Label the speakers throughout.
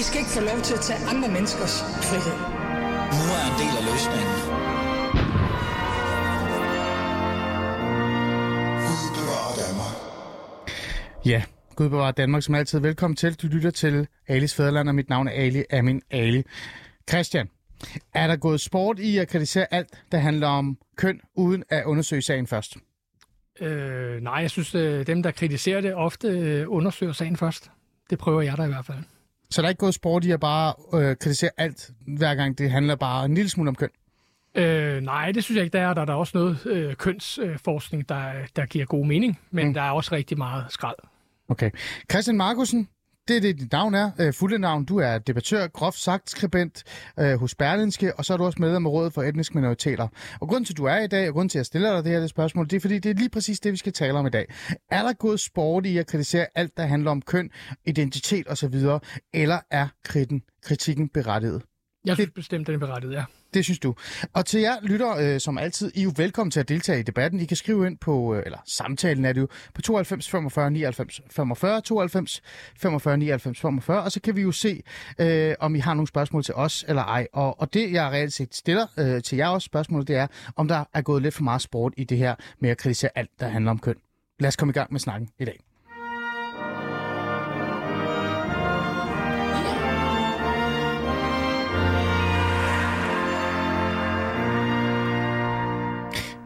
Speaker 1: I skal ikke få lov til at tage andre menneskers frihed.
Speaker 2: Nu er en del af løsningen.
Speaker 3: Ja, Gud bevarer Danmark som altid. Velkommen til. Du lytter til Alis Fæderland, og mit navn er Ali Amin Ali. Christian, er der gået sport i at kritisere alt, der handler om køn, uden at undersøge sagen først?
Speaker 4: Øh, nej, jeg synes, øh, dem, der kritiserer det, ofte øh, undersøger sagen først. Det prøver jeg da i hvert fald.
Speaker 3: Så der er ikke gået sport i at bare øh, kritisere alt, hver gang det handler bare en lille smule om køn?
Speaker 4: Øh, nej, det synes jeg ikke, der er. Der er der også noget øh, kønsforskning, der, der giver god mening, men mm. der er også rigtig meget skrald.
Speaker 3: Okay. Christian Markusen, det er det, dit navn er. Øh, fulde navn. Du er debattør, groft sagt skribent øh, hos Berlinske, og så er du også medlem af Rådet for Etniske Minoriteter. Og grunden til, at du er i dag, og grunden til, at jeg stiller dig det her det spørgsmål, det er, fordi det er lige præcis det, vi skal tale om i dag. Er der gået sport i at kritisere alt, der handler om køn, identitet osv., eller er kritikken, kritikken berettiget?
Speaker 4: Jeg synes bestemt, den er berettiget, ja.
Speaker 3: Det synes du. Og til jer lytter, øh, som altid, I er jo velkommen til at deltage i debatten. I kan skrive ind på, øh, eller samtalen er det jo, på 92 45 99 45, 92 45 99 45, og så kan vi jo se, øh, om I har nogle spørgsmål til os eller ej. Og, og det, jeg reelt set stiller øh, til jer også spørgsmål, det er, om der er gået lidt for meget sport i det her med at kritisere alt, der handler om køn. Lad os komme i gang med snakken i dag.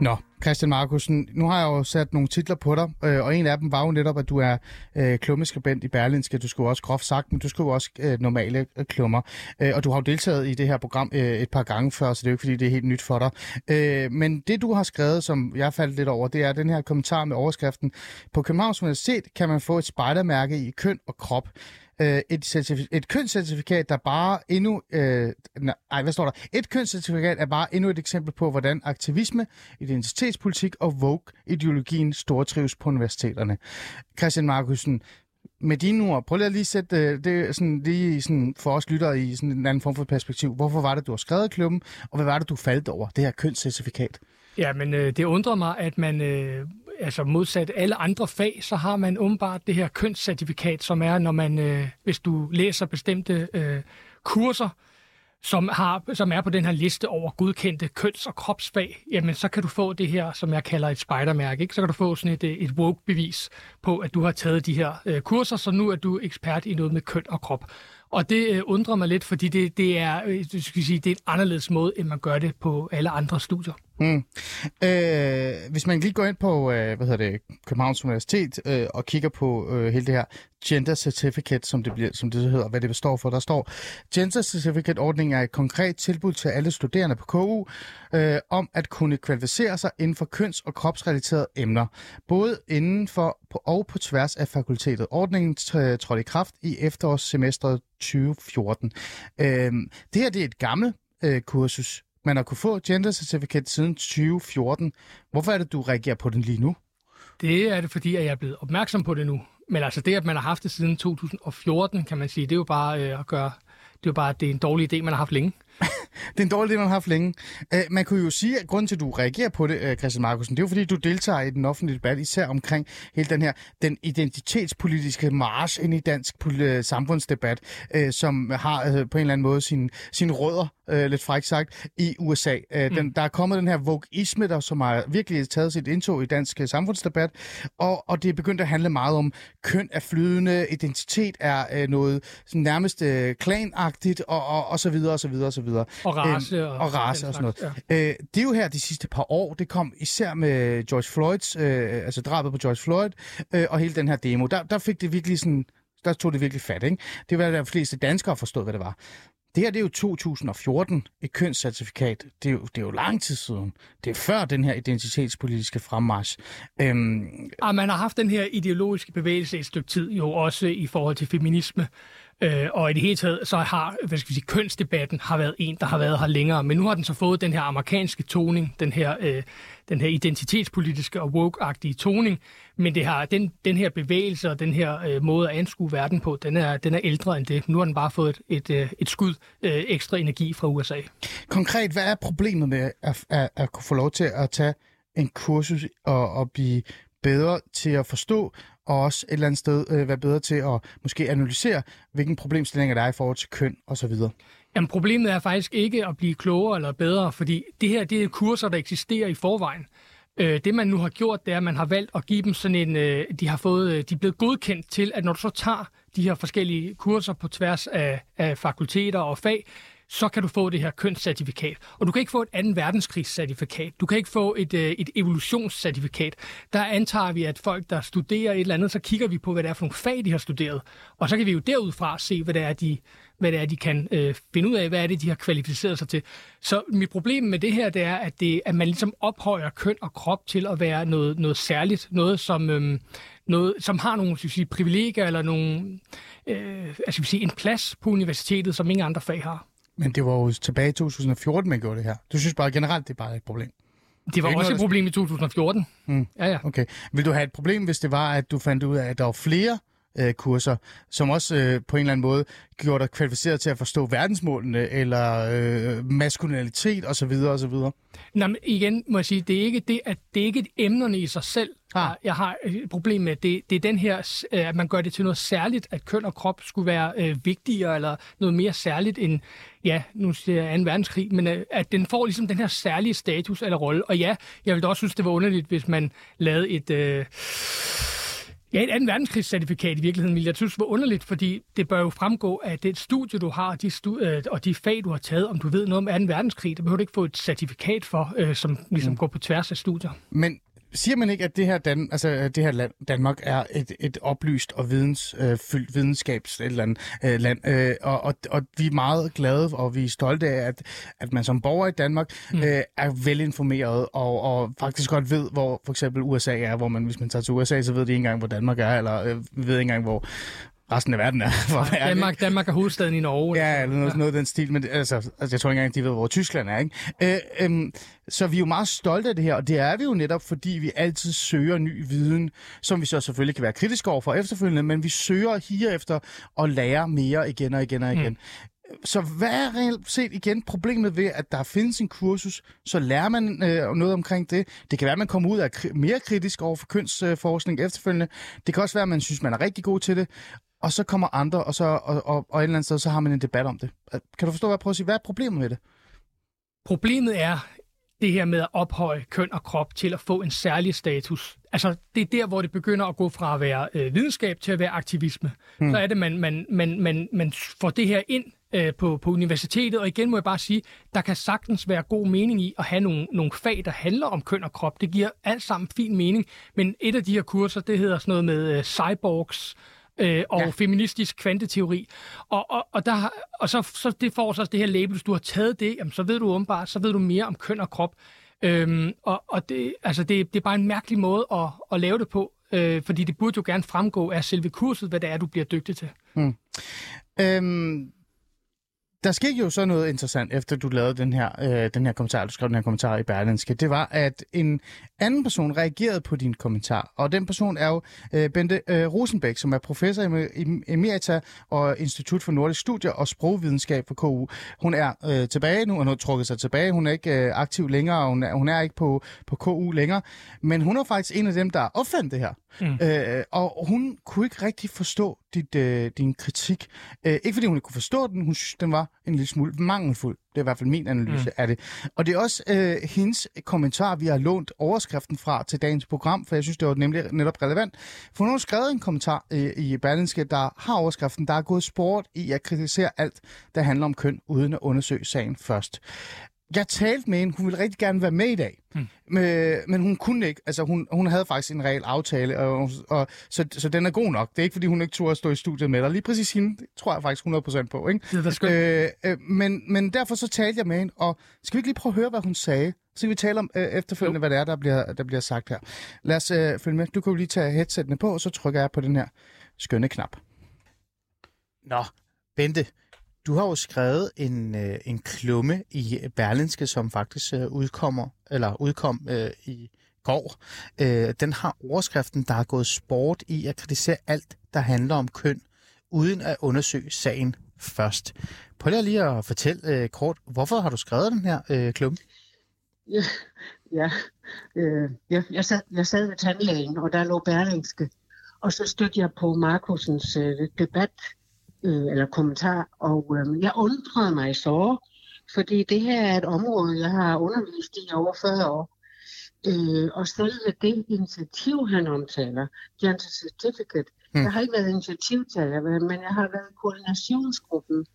Speaker 3: Nå, Christian Markusen, nu har jeg jo sat nogle titler på dig, øh, og en af dem var jo netop, at du er øh, klummeskribent i Berlinske. Du skriver også groft sagt, men du skriver også øh, normale øh, klummer. Øh, og du har jo deltaget i det her program øh, et par gange før, så det er jo ikke, fordi det er helt nyt for dig. Øh, men det, du har skrevet, som jeg faldt lidt over, det er den her kommentar med overskriften. På Københavns Universitet kan man få et spejdermærke i køn og krop øh, et, et kønscertifikat, der bare endnu... Øh, nej, hvad står der? Et kønscertifikat er bare endnu et eksempel på, hvordan aktivisme, identitetspolitik og Vogue-ideologien stortrives på universiteterne. Christian Markusen, med dine ord, prøv lige at lige sætte øh, det sådan, lige sådan for os lyttere i sådan en anden form for perspektiv. Hvorfor var det, du har skrevet i klubben, og hvad var det, du faldt over, det her kønscertifikat?
Speaker 4: Ja, men øh, det undrer mig, at man, øh, altså modsat alle andre fag, så har man åbenbart det her kønscertifikat, som er, når man, øh, hvis du læser bestemte øh, kurser, som, har, som er på den her liste over godkendte køns- og kropsfag, jamen så kan du få det her, som jeg kalder et spidermærke. Ikke? Så kan du få sådan et, øh, et woke-bevis på, at du har taget de her øh, kurser, så nu er du ekspert i noget med køn og krop. Og det øh, undrer mig lidt, fordi det, det, er, øh, skal sige, det er en anderledes måde, end man gør det på alle andre studier.
Speaker 3: Mm. Øh, hvis man lige går ind på øh, hvad hedder det, Københavns Universitet øh, og kigger på øh, hele det her Gender Certificate, som det, bliver, som det hedder, hvad det består for, der står, Gender Certificate-ordningen er et konkret tilbud til alle studerende på KU øh, om at kunne kvalificere sig inden for køns- og kropsrelaterede emner, både inden for og på tværs af fakultetet. Ordningen trådte i kraft i efterårssemesteret 2014. Øh, det her det er et gammelt øh, kursus, man har kunne få gender certificate siden 2014. Hvorfor er det, du reagerer på den lige nu?
Speaker 4: Det er det, fordi at jeg er blevet opmærksom på det nu. Men altså det, at man har haft det siden 2014, kan man sige, det er jo bare øh, at gøre, det er jo bare, at det er en dårlig idé, man har haft længe
Speaker 3: det er en dårlig idé, man har haft længe. Uh, man kunne jo sige, at grunden til, at du reagerer på det, uh, Christian Markusen, det er jo fordi, du deltager i den offentlige debat, især omkring hele den her, den identitetspolitiske march ind i dansk uh, samfundsdebat, uh, som har uh, på en eller anden måde sine sin rødder, uh, lidt frækt sagt, i USA. Uh, mm. den, der er kommet den her vogueisme, der som har virkelig taget sit indtog i dansk uh, samfundsdebat, og, og det er begyndt at handle meget om køn er flydende, identitet er uh, noget sådan nærmest uh, klanagtigt, og, og, og så videre, og så videre, og så videre.
Speaker 4: Og race.
Speaker 3: Øhm, og, og race og sådan noget. Ja. Øh, det er jo her de sidste par år, det kom især med George Floyds, øh, altså drabet på George Floyd, øh, og hele den her demo. Der, der fik det virkelig sådan, der tog det virkelig fat, ikke? Det var der fleste danskere forstod, hvad det var. Det her det er jo 2014, et kønscertifikat. Det er, jo, det er jo lang tid siden. Det er før den her identitetspolitiske fremmarsch. Øhm...
Speaker 4: Og ah, man har haft den her ideologiske bevægelse et stykke tid, jo også i forhold til feminisme. Øh, og i det hele taget, så har hvad skal vi sige, kønsdebatten har været en, der har været her længere. Men nu har den så fået den her amerikanske toning, den her, øh, den her identitetspolitiske og woke-agtige toning. Men det har, den, den her bevægelse og den her øh, måde at anskue verden på, den er, den er ældre end det. Nu har den bare fået et, et, øh, et skud øh, ekstra energi fra USA.
Speaker 3: Konkret, hvad er problemet med at, at, at kunne få lov til at tage en kursus og, og blive bedre til at forstå, og også et eller andet sted øh, være bedre til at måske analysere, hvilken problemstillinger der er i forhold til køn osv.?
Speaker 4: Jamen, problemet er faktisk ikke at blive klogere eller bedre, fordi det her det er kurser, der eksisterer i forvejen. Øh, det man nu har gjort, det er, at man har valgt at give dem sådan en, øh, de har fået, øh, de er blevet godkendt til, at når du så tager de her forskellige kurser på tværs af, af fakulteter og fag, så kan du få det her kønscertifikat. Og du kan ikke få et anden verdenskrigscertifikat. Du kan ikke få et, øh, et evolutionscertifikat. Der antager vi, at folk, der studerer et eller andet, så kigger vi på, hvad det er for nogle fag, de har studeret. Og så kan vi jo derudfra se, hvad det er, de, hvad det er, de kan øh, finde ud af, hvad er det, de har kvalificeret sig til. Så mit problem med det her, det er, at, det, at man ligesom ophøjer køn og krop til at være noget, noget særligt, noget som, øh, noget, som har nogle skal sige, privilegier eller nogle, øh, altså, sige, en plads på universitetet, som ingen andre fag har.
Speaker 3: Men det var jo tilbage i 2014, man gjorde det her. Du synes bare generelt, det er bare et problem?
Speaker 4: Det var
Speaker 3: ikke
Speaker 4: også
Speaker 3: noget,
Speaker 4: et problem i 2014.
Speaker 3: Mm.
Speaker 4: Ja, ja.
Speaker 3: Okay. Vil du have et problem, hvis det var, at du fandt ud af, at der var flere øh, kurser, som også øh, på en eller anden måde gjorde dig kvalificeret til at forstå verdensmålene, eller øh, maskulinitet osv. osv.?
Speaker 4: Nå, men igen må jeg sige, det er ikke det, at det er ikke emnerne i sig selv,
Speaker 3: Ah.
Speaker 4: jeg har et problem med. Det, det er den her, øh, at man gør det til noget særligt, at køn og krop skulle være øh, vigtigere, eller noget mere særligt end, ja, nu siger jeg 2. verdenskrig, men øh, at den får ligesom den her særlige status eller rolle. Og ja, jeg ville da også synes, det var underligt, hvis man lavede et... Øh, Ja, et andet verdenskrigscertifikat i virkeligheden, vil jeg synes var underligt, fordi det bør jo fremgå, at det studie, du har, de stu- øh, og de fag, du har taget, om du ved noget om 2. verdenskrig, det behøver du ikke få et certifikat for, øh, som ligesom mm. går på tværs af studier.
Speaker 3: Men siger man ikke, at det her, Dan, altså, det her land, Danmark er et, et oplyst og videns, øh, videnskabs et eller andet, øh, land, øh, og, og, og vi er meget glade og vi er stolte af, at, at man som borger i Danmark mm. øh, er velinformeret og, og faktisk godt ved, hvor for eksempel USA er, hvor man, hvis man tager til USA, så ved de ikke engang, hvor Danmark er, eller øh, vi ved ikke engang, hvor resten af verden er. For ærlig.
Speaker 4: Danmark, Danmark er hovedstaden i Norge.
Speaker 3: Ja, eller noget, noget af den stil, men altså, altså, jeg tror ikke engang, de ved, hvor Tyskland er. Ikke? Øh, øhm, så vi er jo meget stolte af det her, og det er vi jo netop, fordi vi altid søger ny viden, som vi så selvfølgelig kan være kritiske over for efterfølgende, men vi søger hier efter at lære mere igen og igen og igen. Mm. Så hvad er reelt set igen problemet ved, at der findes en kursus, så lærer man øh, noget omkring det. Det kan være, at man kommer ud af mere kritisk over for kønsforskning øh, efterfølgende. Det kan også være, at man synes, man er rigtig god til det. Og så kommer andre, og, så, og, og, og et eller andet sted, så har man en debat om det. Kan du forstå, hvad jeg prøver at sige? Hvad er problemet med det?
Speaker 4: Problemet er det her med at ophøje køn og krop til at få en særlig status. Altså, det er der, hvor det begynder at gå fra at være øh, videnskab til at være aktivisme. Hmm. Så er det, man, man, man, man, man får det her ind øh, på, på universitetet, og igen må jeg bare sige, der kan sagtens være god mening i at have nogle, nogle fag, der handler om køn og krop. Det giver alt sammen fin mening, men et af de her kurser, det hedder sådan noget med øh, cyborgs, øh, og
Speaker 3: Ja.
Speaker 4: feministisk kvanteteori. Og, og, og, der, og så, så det får så det her label, hvis du har taget det, jamen, så ved du åbenbart, så ved du mere om køn og krop. Øhm, og og det, altså det, det er bare en mærkelig måde at, at lave det på, øh, fordi det burde jo gerne fremgå af selve kurset, hvad det er, du bliver dygtig til.
Speaker 3: Øhm, der skete jo så noget interessant, efter du lavede den her, øh, den her kommentar, du skrev den her kommentar i Berlinske. Det var, at en anden person reagerede på din kommentar, og den person er jo øh, Bente øh, Rosenbæk, som er professor i emerita og Institut for Nordisk Studier og Sprogvidenskab for KU. Hun er øh, tilbage nu, og hun har trukket sig tilbage. Hun er ikke øh, aktiv længere, og hun er, hun er ikke på, på KU længere, men hun er faktisk en af dem, der opfandt det her. Mm. Øh, og hun kunne ikke rigtig forstå dit, øh, din kritik. Øh, ikke fordi hun ikke kunne forstå den, hun synes, den var en lille smule mangelfuld. Det er i hvert fald min analyse mm. af det. Og det er også øh, hendes kommentar, vi har lånt overskriften fra til dagens program, for jeg synes, det var nemlig netop relevant. For hun har skrevet en kommentar øh, i Berlinske, der har overskriften, der er gået sport i at kritisere alt, der handler om køn, uden at undersøge sagen først. Jeg talte med hende, hun ville rigtig gerne være med i dag, mm. men, men hun kunne ikke. Altså, hun, hun havde faktisk en reel aftale, og, og, så, så den er god nok. Det er ikke, fordi hun ikke turde at stå i studiet med dig. Lige præcis hende, det tror jeg faktisk 100% på. Ikke?
Speaker 4: Det er.
Speaker 3: Øh, øh, men, men derfor så talte jeg med hende, og skal vi ikke lige prøve at høre, hvad hun sagde? Så kan vi tale om øh, efterfølgende, jo. hvad det er, der bliver, der bliver sagt her. Lad os øh, følge med. Du kan jo lige tage headsettene på, og så trykker jeg på den her skønne knap. Nå, Bente, du har jo skrevet en, øh, en klumme i Berlinske, som faktisk øh, udkommer, eller udkom øh, i går. Øh, den har overskriften, der har gået sport i at kritisere alt, der handler om køn, uden at undersøge sagen først. Prøv lige at fortælle øh, kort, hvorfor har du skrevet den her øh, klumme?
Speaker 5: Ja, ja. Øh, jeg, jeg, sad, jeg sad ved tandlægen, og der lå Berlingske. Og så stødte jeg på Markusens øh, debat, øh, eller kommentar, og øh, jeg undrede mig så, fordi det her er et område, jeg har undervist i over 40 år. Øh, og selve det initiativ, han omtaler, Gender Certificate, mm. jeg har ikke været initiativtager, men jeg har været koordinationsgruppen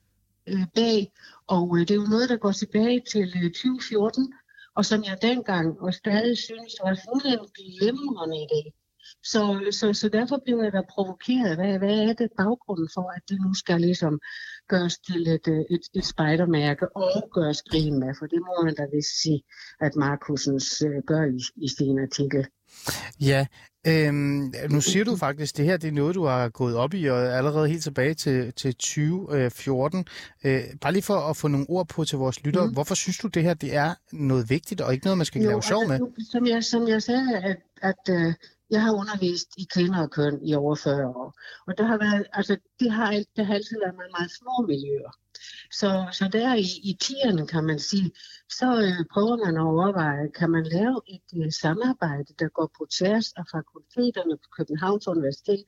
Speaker 5: øh, bag, og øh, det er jo noget, der går tilbage til øh, 2014, og som jeg dengang og stadig synes var en glimrende idé. Så, så, så derfor blev jeg da provokeret. Hvad, hvad er det baggrunden for, at det nu skal ligesom gøres til et, øh, et, et spejdermærke og gøres grin med? For det må man da vist sige, at Markusens uh, gør i, i sin artikel.
Speaker 3: Ja, øhm, nu siger du faktisk, at det her det er noget, du har gået op i, og allerede helt tilbage til, til 2014. Øh, bare lige for at få nogle ord på til vores lyttere. Mm. Hvorfor synes du, det her det er noget vigtigt, og ikke noget, man skal jo, lave sjov
Speaker 5: altså,
Speaker 3: med?
Speaker 5: Som jeg, som jeg sagde, at, at uh, jeg har undervist i kvinder og køn i over 40 år. Og der har været, altså, det har, det har altid været meget, meget små miljøer. Så, så der i, i tierne, kan man sige, så øh, prøver man at overveje, kan man lave et øh, samarbejde, der går på tværs af fakulteterne på Københavns Universitet,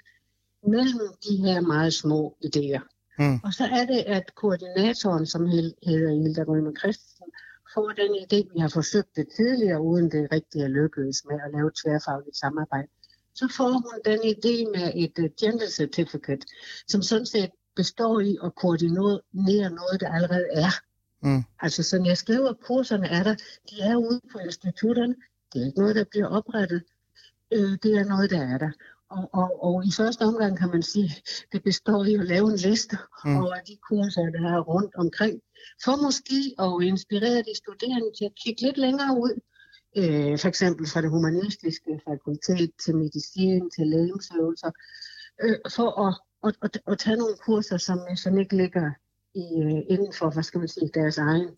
Speaker 5: mellem de her meget små idéer. Mm. Og så er det, at koordinatoren, som hedder Hilda Rømer Christensen, får den idé, vi har forsøgt det tidligere, uden det rigtig er lykkedes med at lave tværfagligt samarbejde. Så får hun den idé med et uh, gender certificate, som sådan set består i at koordinere noget, der allerede er. Mm. Altså, som jeg skriver, kurserne er der, de er ude på institutterne. Det er ikke noget, der bliver oprettet. Øh, det er noget, der er der. Og, og, og i første omgang kan man sige, det består i at lave en liste mm. over de kurser, der er rundt omkring, for måske at inspirere de studerende til at kigge lidt længere ud. Øh, for eksempel fra det humanistiske fakultet til medicin, til lægemsøvelser, øh, for at, at, at, at tage nogle kurser, som, som ikke ligger i, øh, inden for, hvad skal man sige, deres egen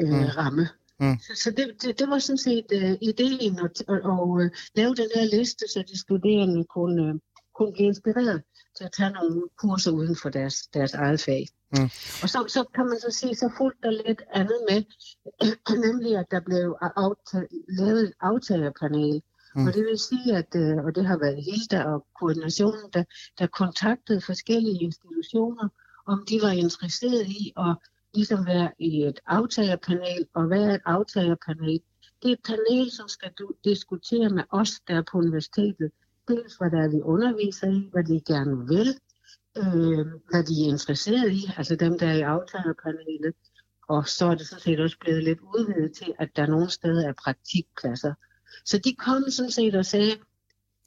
Speaker 5: øh, mm. ramme. Mm. Så, så det, det, det var sådan set uh, ideen at, at, at, at uh, lave den her liste, så de studerende kunne, uh, kunne blive inspireret til at tage nogle kurser uden for deres, deres eget fag. Mm. Og så, så kan man så sige, så fulgte der lidt andet med, nemlig at der blev aftaget, lavet et aftagerpanel. Mm. Og det vil sige, at og det har været Hilda og koordinationen, der, der kontaktede forskellige institutioner, om de var interesseret i at ligesom være i et aftagerpanel, og hvad er et aftagerpanel? Det er et panel, som skal diskutere med os, der er på universitetet, dels hvad der er, vi underviser i, hvad de gerne vil, øh, hvad de er interesseret i, altså dem, der er i aftagerpanelet, og så er det sådan set også blevet lidt udvidet til, at der nogle steder er praktikpladser. Så de kom sådan set og sagde,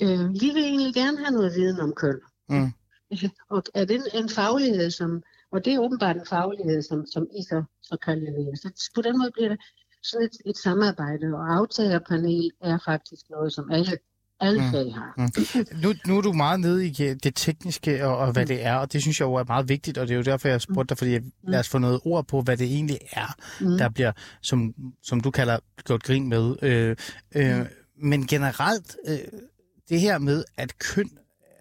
Speaker 5: øh, vi vil egentlig gerne have noget viden om køn. Mm. Og er det en, en faglighed, som, og det er åbenbart en faglighed, som, som I så, så kan levere. Så på den måde bliver det sådan et, et samarbejde, og aftagerpanel er faktisk noget, som alle alle mm. fag har. Mm.
Speaker 3: Nu, nu er du meget nede i det tekniske og, og hvad mm. det er, og det synes jeg jo er meget vigtigt, og det er jo derfor, jeg spurgte dig, fordi jeg, mm. lad os få noget ord på, hvad det egentlig er, mm. der bliver, som, som du kalder, gjort grin med. Øh, øh, mm. Men generelt, øh, det her med, at køn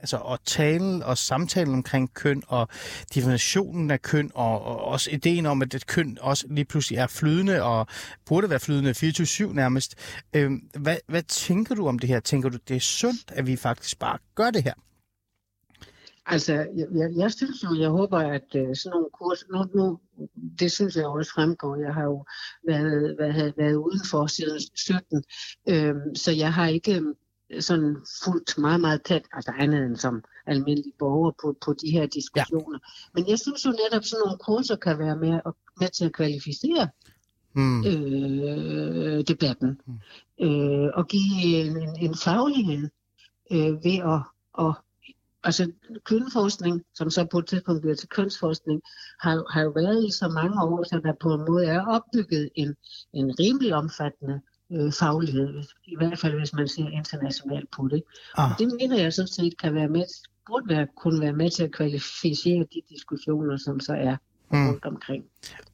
Speaker 3: altså at tale og samtale omkring køn og definitionen af køn og, og også ideen om, at et køn også lige pludselig er flydende og burde være flydende 24-7 nærmest. Øh, hvad, hvad tænker du om det her? Tænker du, det er sundt, at vi faktisk bare gør det her?
Speaker 5: Altså, jeg, jeg, jeg synes jo, jeg håber, at øh, sådan nogle kurser, nu, nu, det synes jeg også fremgår, jeg har jo været, været, været udenfor siden 17, øh, så jeg har ikke øhm, sådan fuldt meget, meget tæt, altså andet end som almindelig borger på, på de her diskussioner. Ja. Men jeg synes jo netop, sådan nogle kurser kan være med, med til at kvalificere mm. øh, debatten mm. øh, og give en, en, en faglighed øh, ved at, at altså kønforskning, som så på et tidspunkt bliver til kønsforskning, har, har jo været i så mange år, så der på en måde er opbygget en, en rimelig omfattende øh, faglighed, i hvert fald hvis man ser internationalt på det. Ah. Og det mener jeg sådan set kan være med, burde være, kunne være med til at kvalificere de diskussioner, som så er mm. rundt omkring.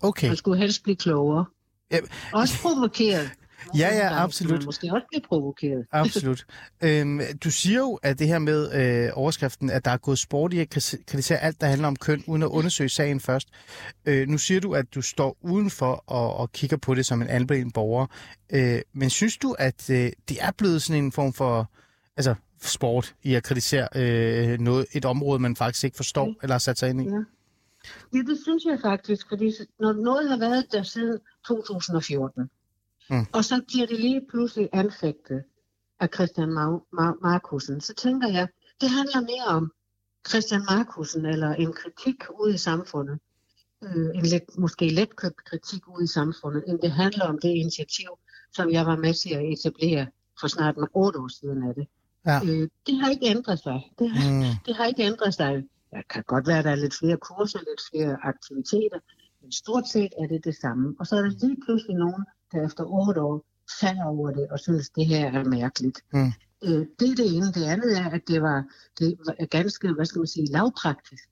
Speaker 3: Okay.
Speaker 5: Man skulle helst blive klogere. Ja. Også provokeret.
Speaker 6: Ja, ja, absolut.
Speaker 5: Man måske også blive provokeret.
Speaker 6: Absolut. øhm, du siger jo, at det her med øh, overskriften, at der er gået sport i at kriti- kritisere alt, der handler om køn, uden at undersøge sagen først. Øh, nu siger du, at du står udenfor og, og kigger på det som en almen borger. Øh, men synes du, at øh, det er blevet sådan en form for altså, sport i at kritisere øh, noget, et område, man faktisk ikke forstår
Speaker 5: Mm.
Speaker 6: eller har sat sig ind i?
Speaker 5: Ja. Ja, det synes jeg faktisk, fordi når noget har været der siden 2014,
Speaker 6: Mm.
Speaker 5: og så bliver det lige pludselig anfægtet af Christian Mar- Mar- Markusen, så tænker jeg, det handler mere om Christian Markusen, eller en kritik ude i samfundet, øh, en lidt, måske letkøbt kritik ude i samfundet, end det handler om det initiativ, som jeg var med til at etablere for snart otte år siden af det.
Speaker 6: Ja.
Speaker 5: Øh, det har ikke ændret sig. Det har,
Speaker 6: Mm.
Speaker 5: det har ikke ændret sig. Der kan godt være, at der er lidt flere kurser, lidt flere aktiviteter, men stort set er det det samme. Og så er der lige pludselig nogen, der efter otte år falder over det og synes, det her er mærkeligt.
Speaker 6: Mm.
Speaker 5: Øh, det er det ene. Det andet er, at det var, det var ganske, hvad skal man sige, lavpraktisk.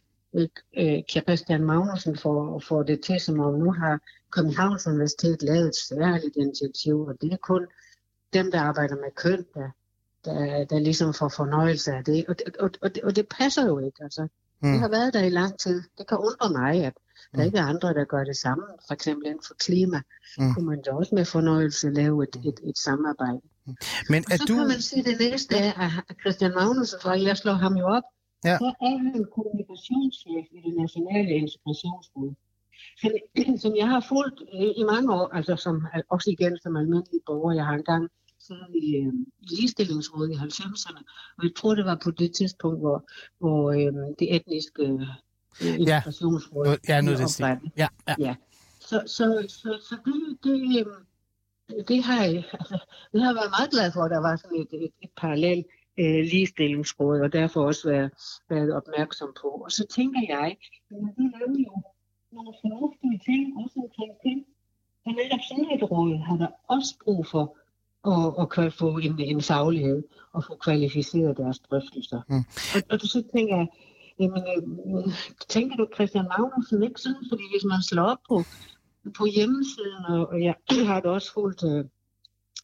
Speaker 5: Øh, Christian Magnussen får, får det til, som om nu har Københavns Universitet lavet et særligt initiativ, og det er kun dem, der arbejder med køn, der, der, der ligesom får fornøjelse af det. Og det, og, og, det, og det passer jo ikke. Altså.
Speaker 6: Mm.
Speaker 5: Det har været der i lang tid. Det kan undre mig, at der
Speaker 6: Mm.
Speaker 5: ikke er andre, der gør det samme. For eksempel inden for klima,
Speaker 6: Mm.
Speaker 5: mm. kunne man da også med fornøjelse lave et, et, et samarbejde.
Speaker 6: Men
Speaker 5: Og
Speaker 6: er
Speaker 5: så
Speaker 6: du...
Speaker 5: kan man sige, at det næste er, at Christian Magnussen, for jeg slår ham jo op,
Speaker 6: Ja.
Speaker 5: så er han kommunikationschef i det nationale integrationsråd. Som, jeg har fulgt øh, i mange år, altså som, også igen som almindelig borger. Jeg har engang siddet i, øh, i ligestillingsrådet i 90'erne, og jeg tror, det var på det tidspunkt, hvor, hvor øh, det etniske integrationsråd
Speaker 6: Noget- ja, den stil.
Speaker 5: oprettet.
Speaker 6: Ja, ja.
Speaker 5: Ja. Så, så, så, så det, det, øhm, det, har jeg, altså, det har jeg været meget glad for, at der var sådan et, et, et parallelt øh, ligestillingsråd, og derfor også været, været opmærksom på. Og så tænker jeg, at det er nemlig jo nogle fornuftige ting, også omkring det. Og netop sådan et råd har der også brug for at, at få en, en faglighed og få kvalificeret deres drøftelser.
Speaker 6: Mm.
Speaker 5: Og, og så tænker jeg, jamen, øh, tænker du Christian Magnussen ikke sådan, fordi hvis man slår op på, på hjemmesiden, og, jeg har da også fulgt øh,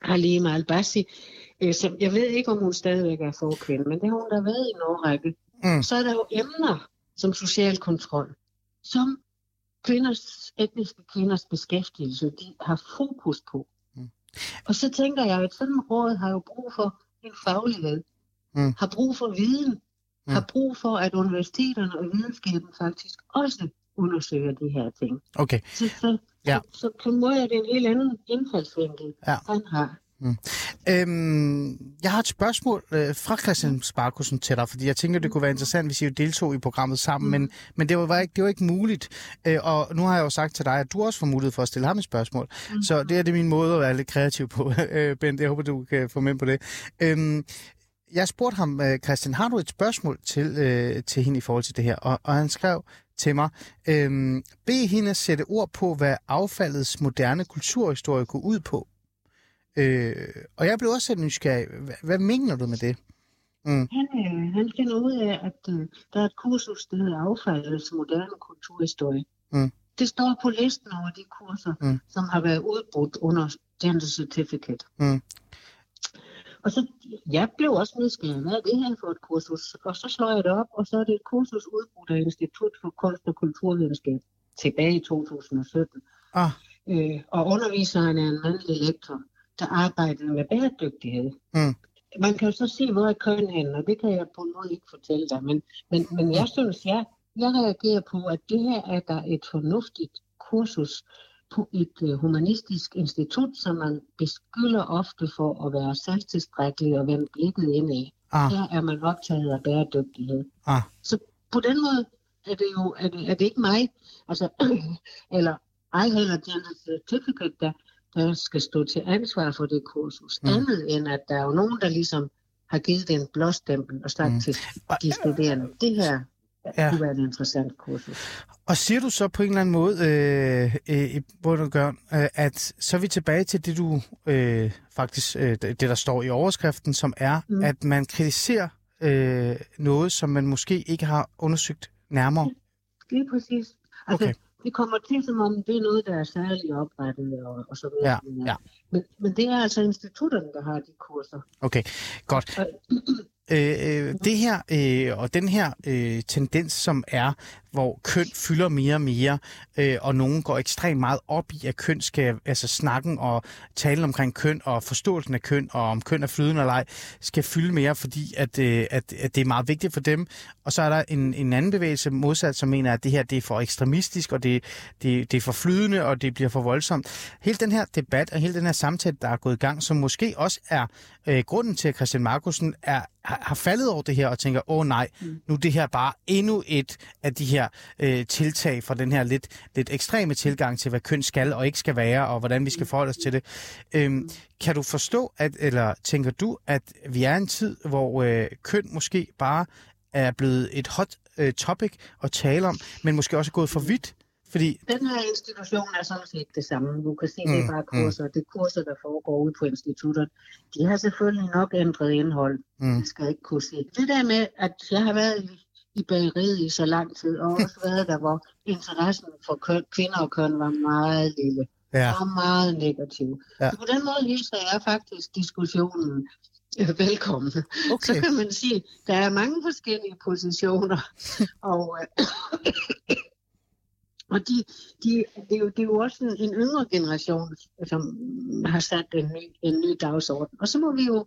Speaker 5: Halima Albasi, øh, som jeg ved ikke, om hun stadigvæk er forkvinde, men det har hun da været i en årrække.
Speaker 6: Mm.
Speaker 5: Så er der jo emner som social kontrol, som kvinders, etniske kvinders beskæftigelse, de har fokus på.
Speaker 6: Mm.
Speaker 5: Og så tænker jeg, at sådan råd har jo brug for en faglighed,
Speaker 6: Mm.
Speaker 5: har brug for viden,
Speaker 6: Mm.
Speaker 5: har brug for, at universiteterne og videnskaben faktisk også undersøger de her ting.
Speaker 6: Okay.
Speaker 5: Så, så,
Speaker 6: Ja.
Speaker 5: så, så på en måde er det en helt anden indfaldsvinkel,
Speaker 6: Ja.
Speaker 5: han har.
Speaker 6: Øhm, jeg har et spørgsmål øh, fra Christian Sparkussen til dig, fordi jeg tænker, det kunne være interessant, hvis I jo deltog i programmet sammen, men, men det, var ikke, det var ikke muligt. Øh, og nu har jeg jo sagt til dig, at du også får mulighed for at stille ham et spørgsmål. Mm. Så det er det min måde at være lidt kreativ på, øh, Bent. Jeg håber, du kan få med på det. Øhm, jeg spurgte ham, øh, Christian, har du et spørgsmål til, øh, til hende i forhold til det her? Og, og han skrev til mig, øhm, bed hende sætte ord på, hvad affaldets moderne kulturhistorie går ud på. Øh, og jeg blev også lidt nysgerrig. Hvad, hvad mener du med det?
Speaker 5: Han, øh, han finder ud af, at øh, der er et kursus, der hedder affaldets moderne kulturhistorie.
Speaker 6: Mm.
Speaker 5: Det står på listen over de kurser,
Speaker 6: Mm.
Speaker 5: mm. som har været udbrudt under Gender Certificate.
Speaker 6: Mm.
Speaker 5: Og så, jeg blev også nysgerrig, hvad er det her for et kursus? Og så slår jeg det op, og så er det et kursus udbrudt af Institut for Kunst og Kulturvidenskab tilbage i 2017.
Speaker 6: Ah,
Speaker 5: Øh, og underviseren er en mandlig lektor, der arbejder med bæredygtighed.
Speaker 6: Mm.
Speaker 5: Man kan jo så se, hvor er køn hen, og det kan jeg på en måde ikke fortælle dig. Men, men, men jeg synes, jeg, jeg reagerer på, at det her er der et fornuftigt kursus på et uh, humanistisk institut, som man beskylder ofte for at være selvtilstrækkelig og vende blikket indad.
Speaker 6: ah,
Speaker 5: Her er man optaget af bæredygtighed.
Speaker 6: ah.
Speaker 5: Så på den måde er det jo er det, er det ikke mig, altså, eller ej heller Gender Certificate, der, der skal stå til ansvar for det kursus.
Speaker 6: Mm.
Speaker 5: Andet end, at der er jo nogen, der ligesom har givet det en blåstempel og sagt
Speaker 6: mm.
Speaker 5: til de studerende, det her
Speaker 6: Ja.
Speaker 5: kunne være et interessant kursus.
Speaker 6: Og siger du så på en eller anden måde, øh, øh, og grund, øh, at så er vi tilbage til det, du øh, faktisk, øh, det der står i overskriften, som er, mm. At man kritiserer øh, noget, som man måske ikke har undersøgt nærmere.
Speaker 5: Det er præcis. Altså,
Speaker 6: okay.
Speaker 5: det kommer til, som om det er noget, der er særligt oprettet og, og så videre.
Speaker 3: Ja, ja.
Speaker 5: Men, men det er altså institutterne, der har de kurser.
Speaker 3: Okay, godt.
Speaker 5: Og,
Speaker 3: Øh, øh, det her øh, og den her øh, tendens, som er, hvor køn fylder mere og mere, øh, og nogen går ekstremt meget op i, at køn skal, altså snakken og talen omkring køn og forståelsen af køn, og om køn er flydende eller ej, skal fylde mere, fordi at, øh, at, at det er meget vigtigt for dem. Og så er der en, en anden bevægelse modsat, som mener, at det her det er for ekstremistisk, og det, det, det er for flydende, og det bliver for voldsomt. Hele den her debat og hele den her samtale, der er gået i gang, som måske også er øh, grunden til, at Christian Markusen er, har, har faldet over det her og tænker, åh nej, nu er det her bare endnu et af de her øh, tiltag fra den her lidt, lidt ekstreme tilgang til, hvad køn skal og ikke skal være, og hvordan vi skal forholde os til det. Øhm, kan du forstå, at, eller tænker du, at vi er en tid, hvor øh, køn måske bare er blevet et hot øh, topic at tale om, men måske også er gået for vidt? Fordi,
Speaker 5: Den her institution er sådan set det samme. Du kan se, det er
Speaker 3: Mm,
Speaker 5: bare kurser. Det er kurser, der foregår ude på institutter. De har selvfølgelig nok ændret indhold.
Speaker 3: Mm.
Speaker 5: Jeg skal ikke kunne se. Det der med, at jeg har været i, i bageriet i så lang tid, og også været der, hvor interessen for køn, kvinder og køn var meget lille.
Speaker 3: ja,
Speaker 5: Og meget negativ.
Speaker 3: Ja.
Speaker 5: Så på den måde hilser jeg faktisk diskussionen øh, velkommen.
Speaker 3: okay.
Speaker 5: Så kan man sige, der er mange forskellige positioner, og, øh, og de, de, det, er jo, det er jo også en, en yngre generation, som har sat en ny, en ny dagsorden. Og så må vi jo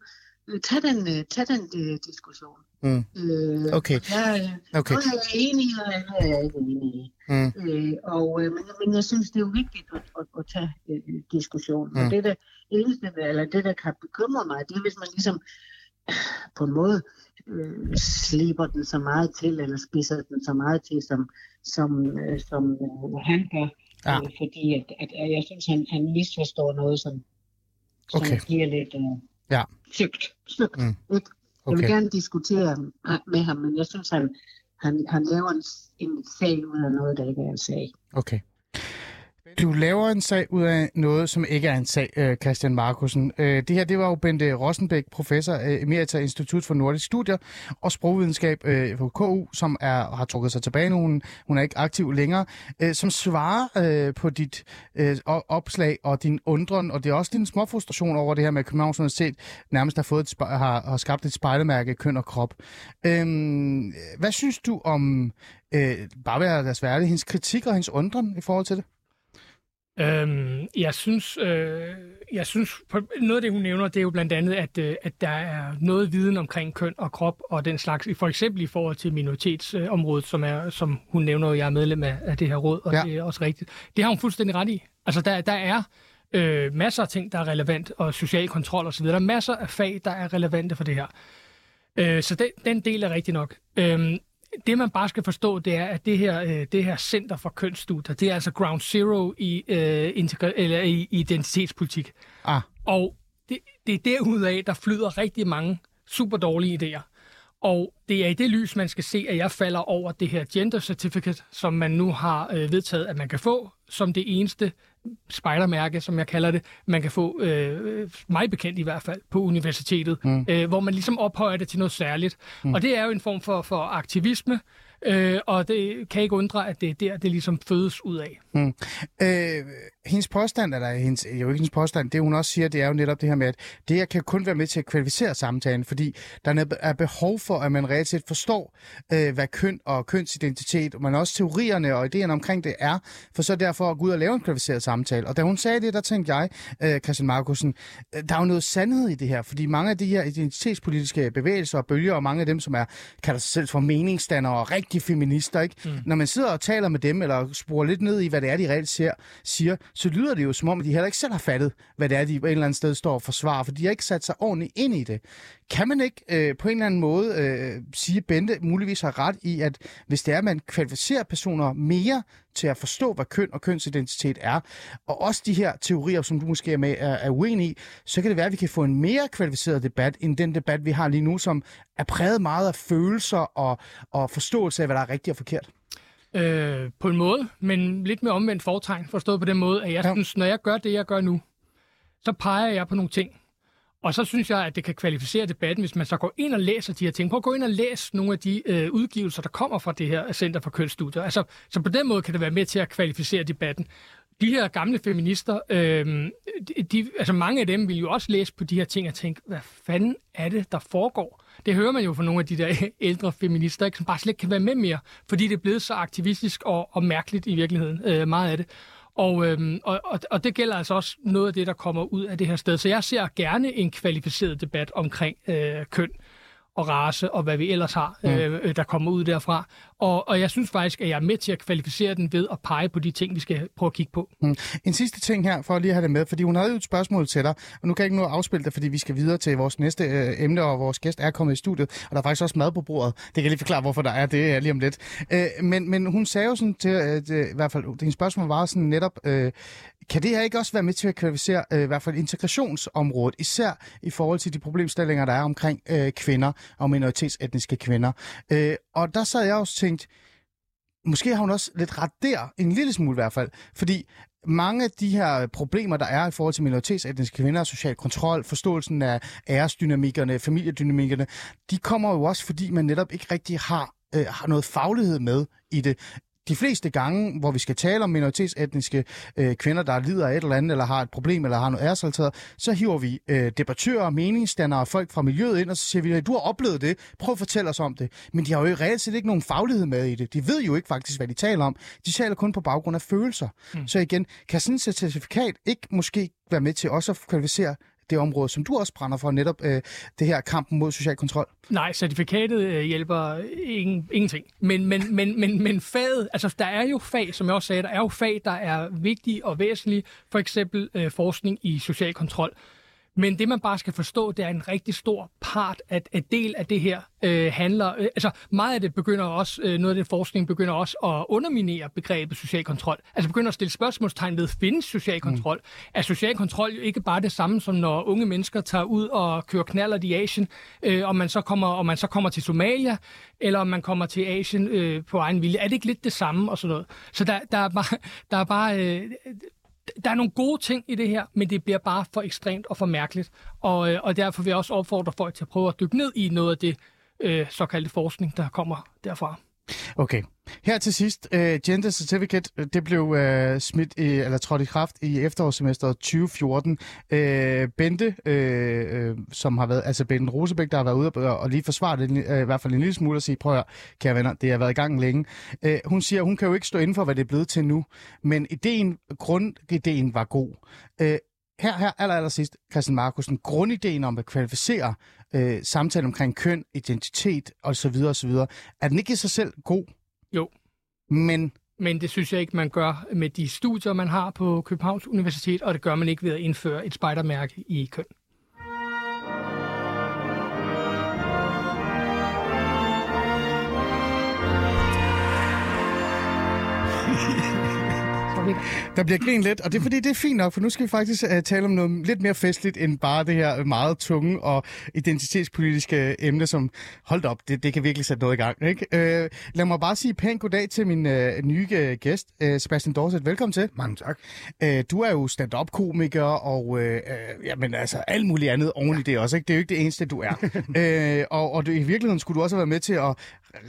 Speaker 5: øh, tage den, øh, tage den øh, diskussion.
Speaker 3: Mm.
Speaker 5: Øh,
Speaker 3: Okay.
Speaker 5: Jeg,
Speaker 3: Okay.
Speaker 5: Noget er jeg enig i, og andet er jeg ikke enig i.
Speaker 3: Mm.
Speaker 5: Øh, og, men, men jeg synes, det er jo vigtigt at, at, at tage øh, diskussionen.
Speaker 3: Mm.
Speaker 5: Og det, der, eneste, eller det, der kan bekymre mig, det er, hvis man ligesom på en måde øh, sliber den så meget til, eller spiser den så meget til, som, som, øh, som øh, han gør.
Speaker 3: Ja.
Speaker 5: Øh, fordi at, at, at jeg synes, han, han misforstår noget, som, som
Speaker 3: Okay.
Speaker 5: bliver lidt øh,
Speaker 3: Ja.
Speaker 5: sygt. sygt
Speaker 3: Mm.
Speaker 5: ikke? Jeg vil
Speaker 3: Okay.
Speaker 5: gerne diskutere med ham, men jeg synes, han, han, han laver en, en sag ud af noget, der ikke er en sag.
Speaker 3: Okay. Du laver en sag ud af noget, som ikke er en sag, øh, Christian Markusen. Øh, det her, det var jo Bente Rosenbæk, professor øh, emerita Institut for Nordisk Studier og Sprogvidenskab på KU, som er, har trukket sig tilbage nu. Hun, hun er ikke aktiv længere, som svarer på dit opslag og din undren, og det er også din små frustration over det her med, at Københavns Universitet nærmest har, fået et, har, har skabt et spejlemærke køn og krop. Øhm, hvad synes du om, øh, bare være deres værdig, hendes kritik og hendes undren i forhold til det?
Speaker 4: Øhm, jeg synes, øh, jeg synes noget af det, hun nævner, det er jo blandt andet, at, øh, at der er noget viden omkring køn og krop og den slags, for eksempel i forhold til minoritetsområdet, som, er, som hun nævner, jeg er medlem af, af det her råd, og
Speaker 3: Ja.
Speaker 4: det er også rigtigt. Det har hun fuldstændig ret i. Altså, der, der er øh, masser af ting, der er relevant, og social kontrol osv. Der er masser af fag, der er relevante for det her. Øh, så den, den del er rigtig nok. Øhm, det man bare skal forstå, det er, at det her, øh, det her Center for Kønsstudier, det er altså ground zero i, øh, integra- eller i identitetspolitik.
Speaker 3: Ah,
Speaker 4: Og det, det er derudaf, der flyder rigtig mange super dårlige idéer. Og det er i det lys, man skal se, at jeg falder over det her gender certificate, som man nu har øh, vedtaget, at man kan få som det eneste spejdermærke, som jeg kalder det, man kan få, øh, mig bekendt i hvert fald, på universitetet, mm. øh, hvor man ligesom ophøjer det til noget særligt. Mm. Og det er jo en form for, for aktivisme, øh, og det kan ikke undre, at det er der, det ligesom fødes ud af.
Speaker 3: mm. øh, hendes påstand, eller hendes, jo ikke hendes påstand, det hun også siger, det er jo netop det her med, at det her kan kun være med til at kvalificere samtalen, fordi der er behov for, at man reelt set forstår, øh, hvad køn og kønsidentitet, men også teorierne og idéerne omkring det er, for så derfor at gå ud og lave en kvalificeret samtale. Og da hun sagde det, der tænkte jeg, øh, Christian Markusen, øh, der er jo noget sandhed i det her, fordi mange af de her identitetspolitiske bevægelser og bølger, og mange af dem, som er, kalder sig selv for meningsdannere og rigtige feminister, ikke? Mm. når man sidder og taler med dem, eller sporer lidt ned i, hvad det er, de reelt ser, siger, så lyder det jo som om, at de heller ikke selv har fattet, hvad det er, de på et eller andet sted står og forsvarer, for de har ikke sat sig ordentligt ind i det. Kan man ikke øh, på en eller anden måde øh, sige, at Bente muligvis har ret i, at hvis det er, at man kvalificerer personer mere til at forstå, hvad køn og kønsidentitet er, og også de her teorier, som du måske er, med, er, er uenig i, så kan det være, at vi kan få en mere kvalificeret debat, end den debat, vi har lige nu, som er præget meget af følelser og, og forståelse af, hvad der er rigtigt og forkert.
Speaker 4: Øh, på en måde, men lidt med omvendt fortegn, forstået på den måde, at jeg
Speaker 3: Ja.
Speaker 4: synes, når jeg gør det, jeg gør nu, så peger jeg på nogle ting. Og så synes jeg, at det kan kvalificere debatten, hvis man så går ind og læser de her ting. Prøv at gå ind og læse nogle af de øh, udgivelser, der kommer fra det her Center for Kønsstudier. Altså, så på den måde kan det være med til at kvalificere debatten. De her gamle feminister, øh, de, de, altså mange af dem vil jo også læse på de her ting og tænke, hvad fanden er det, der foregår? Det hører man jo fra nogle af de der ældre feminister, ikke, som bare slet ikke kan være med mere, fordi det er blevet så aktivistisk og, og mærkeligt i virkeligheden, øh, meget af det. Og, øhm, og, og, og det gælder altså også noget af det, der kommer ud af det her sted. Så jeg ser gerne en kvalificeret debat omkring øh, køn og race og hvad vi ellers har, mm. øh, der kommer ud derfra. Og, og jeg synes faktisk, at jeg er med til at kvalificere den ved at pege på de ting, vi skal prøve at kigge på.
Speaker 3: Mm. En sidste ting her, for at lige have det med, fordi hun havde jo et spørgsmål til dig, og nu kan jeg ikke nå at afspille det, fordi vi skal videre til vores næste øh, emne, og vores gæst er kommet i studiet, og der er faktisk også mad på bordet. Det kan jeg lige forklare, hvorfor der er det er lige om lidt. Øh, men, men hun sagde jo sådan til, øh, i hvert fald, det spørgsmål var sådan netop, øh, kan det her ikke også være med til at kvalificere øh, i hvert fald integrationsområdet, især i forhold til de problemstillinger, der er omkring øh, kvinder og minoritetsetniske kvinder? Øh, og der sad jeg også tænkte, måske har hun også lidt ret der, en lille smule i hvert fald, fordi mange af de her problemer, der er i forhold til minoritetsetniske kvinder, social kontrol, forståelsen af æresdynamikkerne, familiedynamikkerne, de kommer jo også, fordi man netop ikke rigtig har, øh, har noget faglighed med i det de fleste gange, hvor vi skal tale om minoritetsetniske øh, kvinder, der lider af et eller andet, eller har et problem, eller har noget æresrelateret, så hiver vi øh, debattører, meningsdannere og folk fra miljøet ind, og så siger vi, at du har oplevet det, prøv at fortælle os om det. Men de har jo reelt set ikke nogen faglighed med i det. De ved jo ikke faktisk, hvad de taler om. De taler kun på baggrund af følelser. Mm. Så igen, kan sådan et certifikat ikke måske være med til også at kvalificere det område, som du også brænder for, netop øh, det her kampen mod social kontrol?
Speaker 4: Nej, certifikatet øh, hjælper øh, ingen, ingenting. Men, men, men, men, men faget, altså der er jo fag, som jeg også sagde, der er jo fag, der er vigtige og væsentlige, for eksempel øh, forskning i social kontrol. Men det, man bare skal forstå, det er en rigtig stor part, at en del af det her øh, handler... Øh, altså, meget af det begynder også, øh, noget af det forskning begynder også at underminere begrebet social kontrol. Altså begynder at stille spørgsmålstegn ved, findes social kontrol? Mm. Er social kontrol jo ikke bare det samme, som når unge mennesker tager ud og kører knaller i Asien, øh, og, man så kommer, og man så kommer til Somalia, eller om man kommer til Asien øh, på egen vilje? Er det ikke lidt det samme og sådan noget? Så der, der er bare... Der er bare øh, der er nogle gode ting i det her, men det bliver bare for ekstremt og for mærkeligt. Og, øh, og derfor vil jeg også opfordre folk til at prøve at dykke ned i noget af det øh, såkaldte forskning, der kommer derfra.
Speaker 3: Okay. Her til sidst, øh, uh, Gender Certificate, øh, det blev uh, smidt i, eller trådt i kraft i efterårssemesteret 2014. Uh, Bente, uh, uh, som har været, altså Bente Rosebæk, der har været ude og, og lige forsvare det, uh, i hvert fald en lille smule, og sige, prøv at kære venner, det har været i gang længe. Uh, hun siger, hun kan jo ikke stå inden for, hvad det er blevet til nu, men ideen, grundideen var god. Uh, her, her aller, aller sidst, Christian Markusen, grundideen om at kvalificere øh, samtale omkring køn, identitet osv. osv. Er den ikke i sig selv god?
Speaker 4: Jo.
Speaker 3: Men
Speaker 4: men det synes jeg ikke, man gør med de studier, man har på Københavns Universitet, og det gør man ikke ved at indføre et spejdermærke i køn.
Speaker 3: Der bliver grin lidt, og det er fordi, det er fint nok, for nu skal vi faktisk uh, tale om noget lidt mere festligt, end bare det her meget tunge og identitetspolitiske emne, som, hold op, det, det kan virkelig sætte noget i gang. Ikke? Uh, lad mig bare sige pænt goddag til min uh, nye uh, gæst, uh, Sebastian Dorset. Velkommen til.
Speaker 7: Mange tak.
Speaker 3: Uh, du er jo stand-up-komiker, og uh, uh, jamen, altså, alt muligt andet oven i det også. Ikke? Det er jo ikke det eneste, du er. uh, og, og du, i virkeligheden skulle du også have været med til at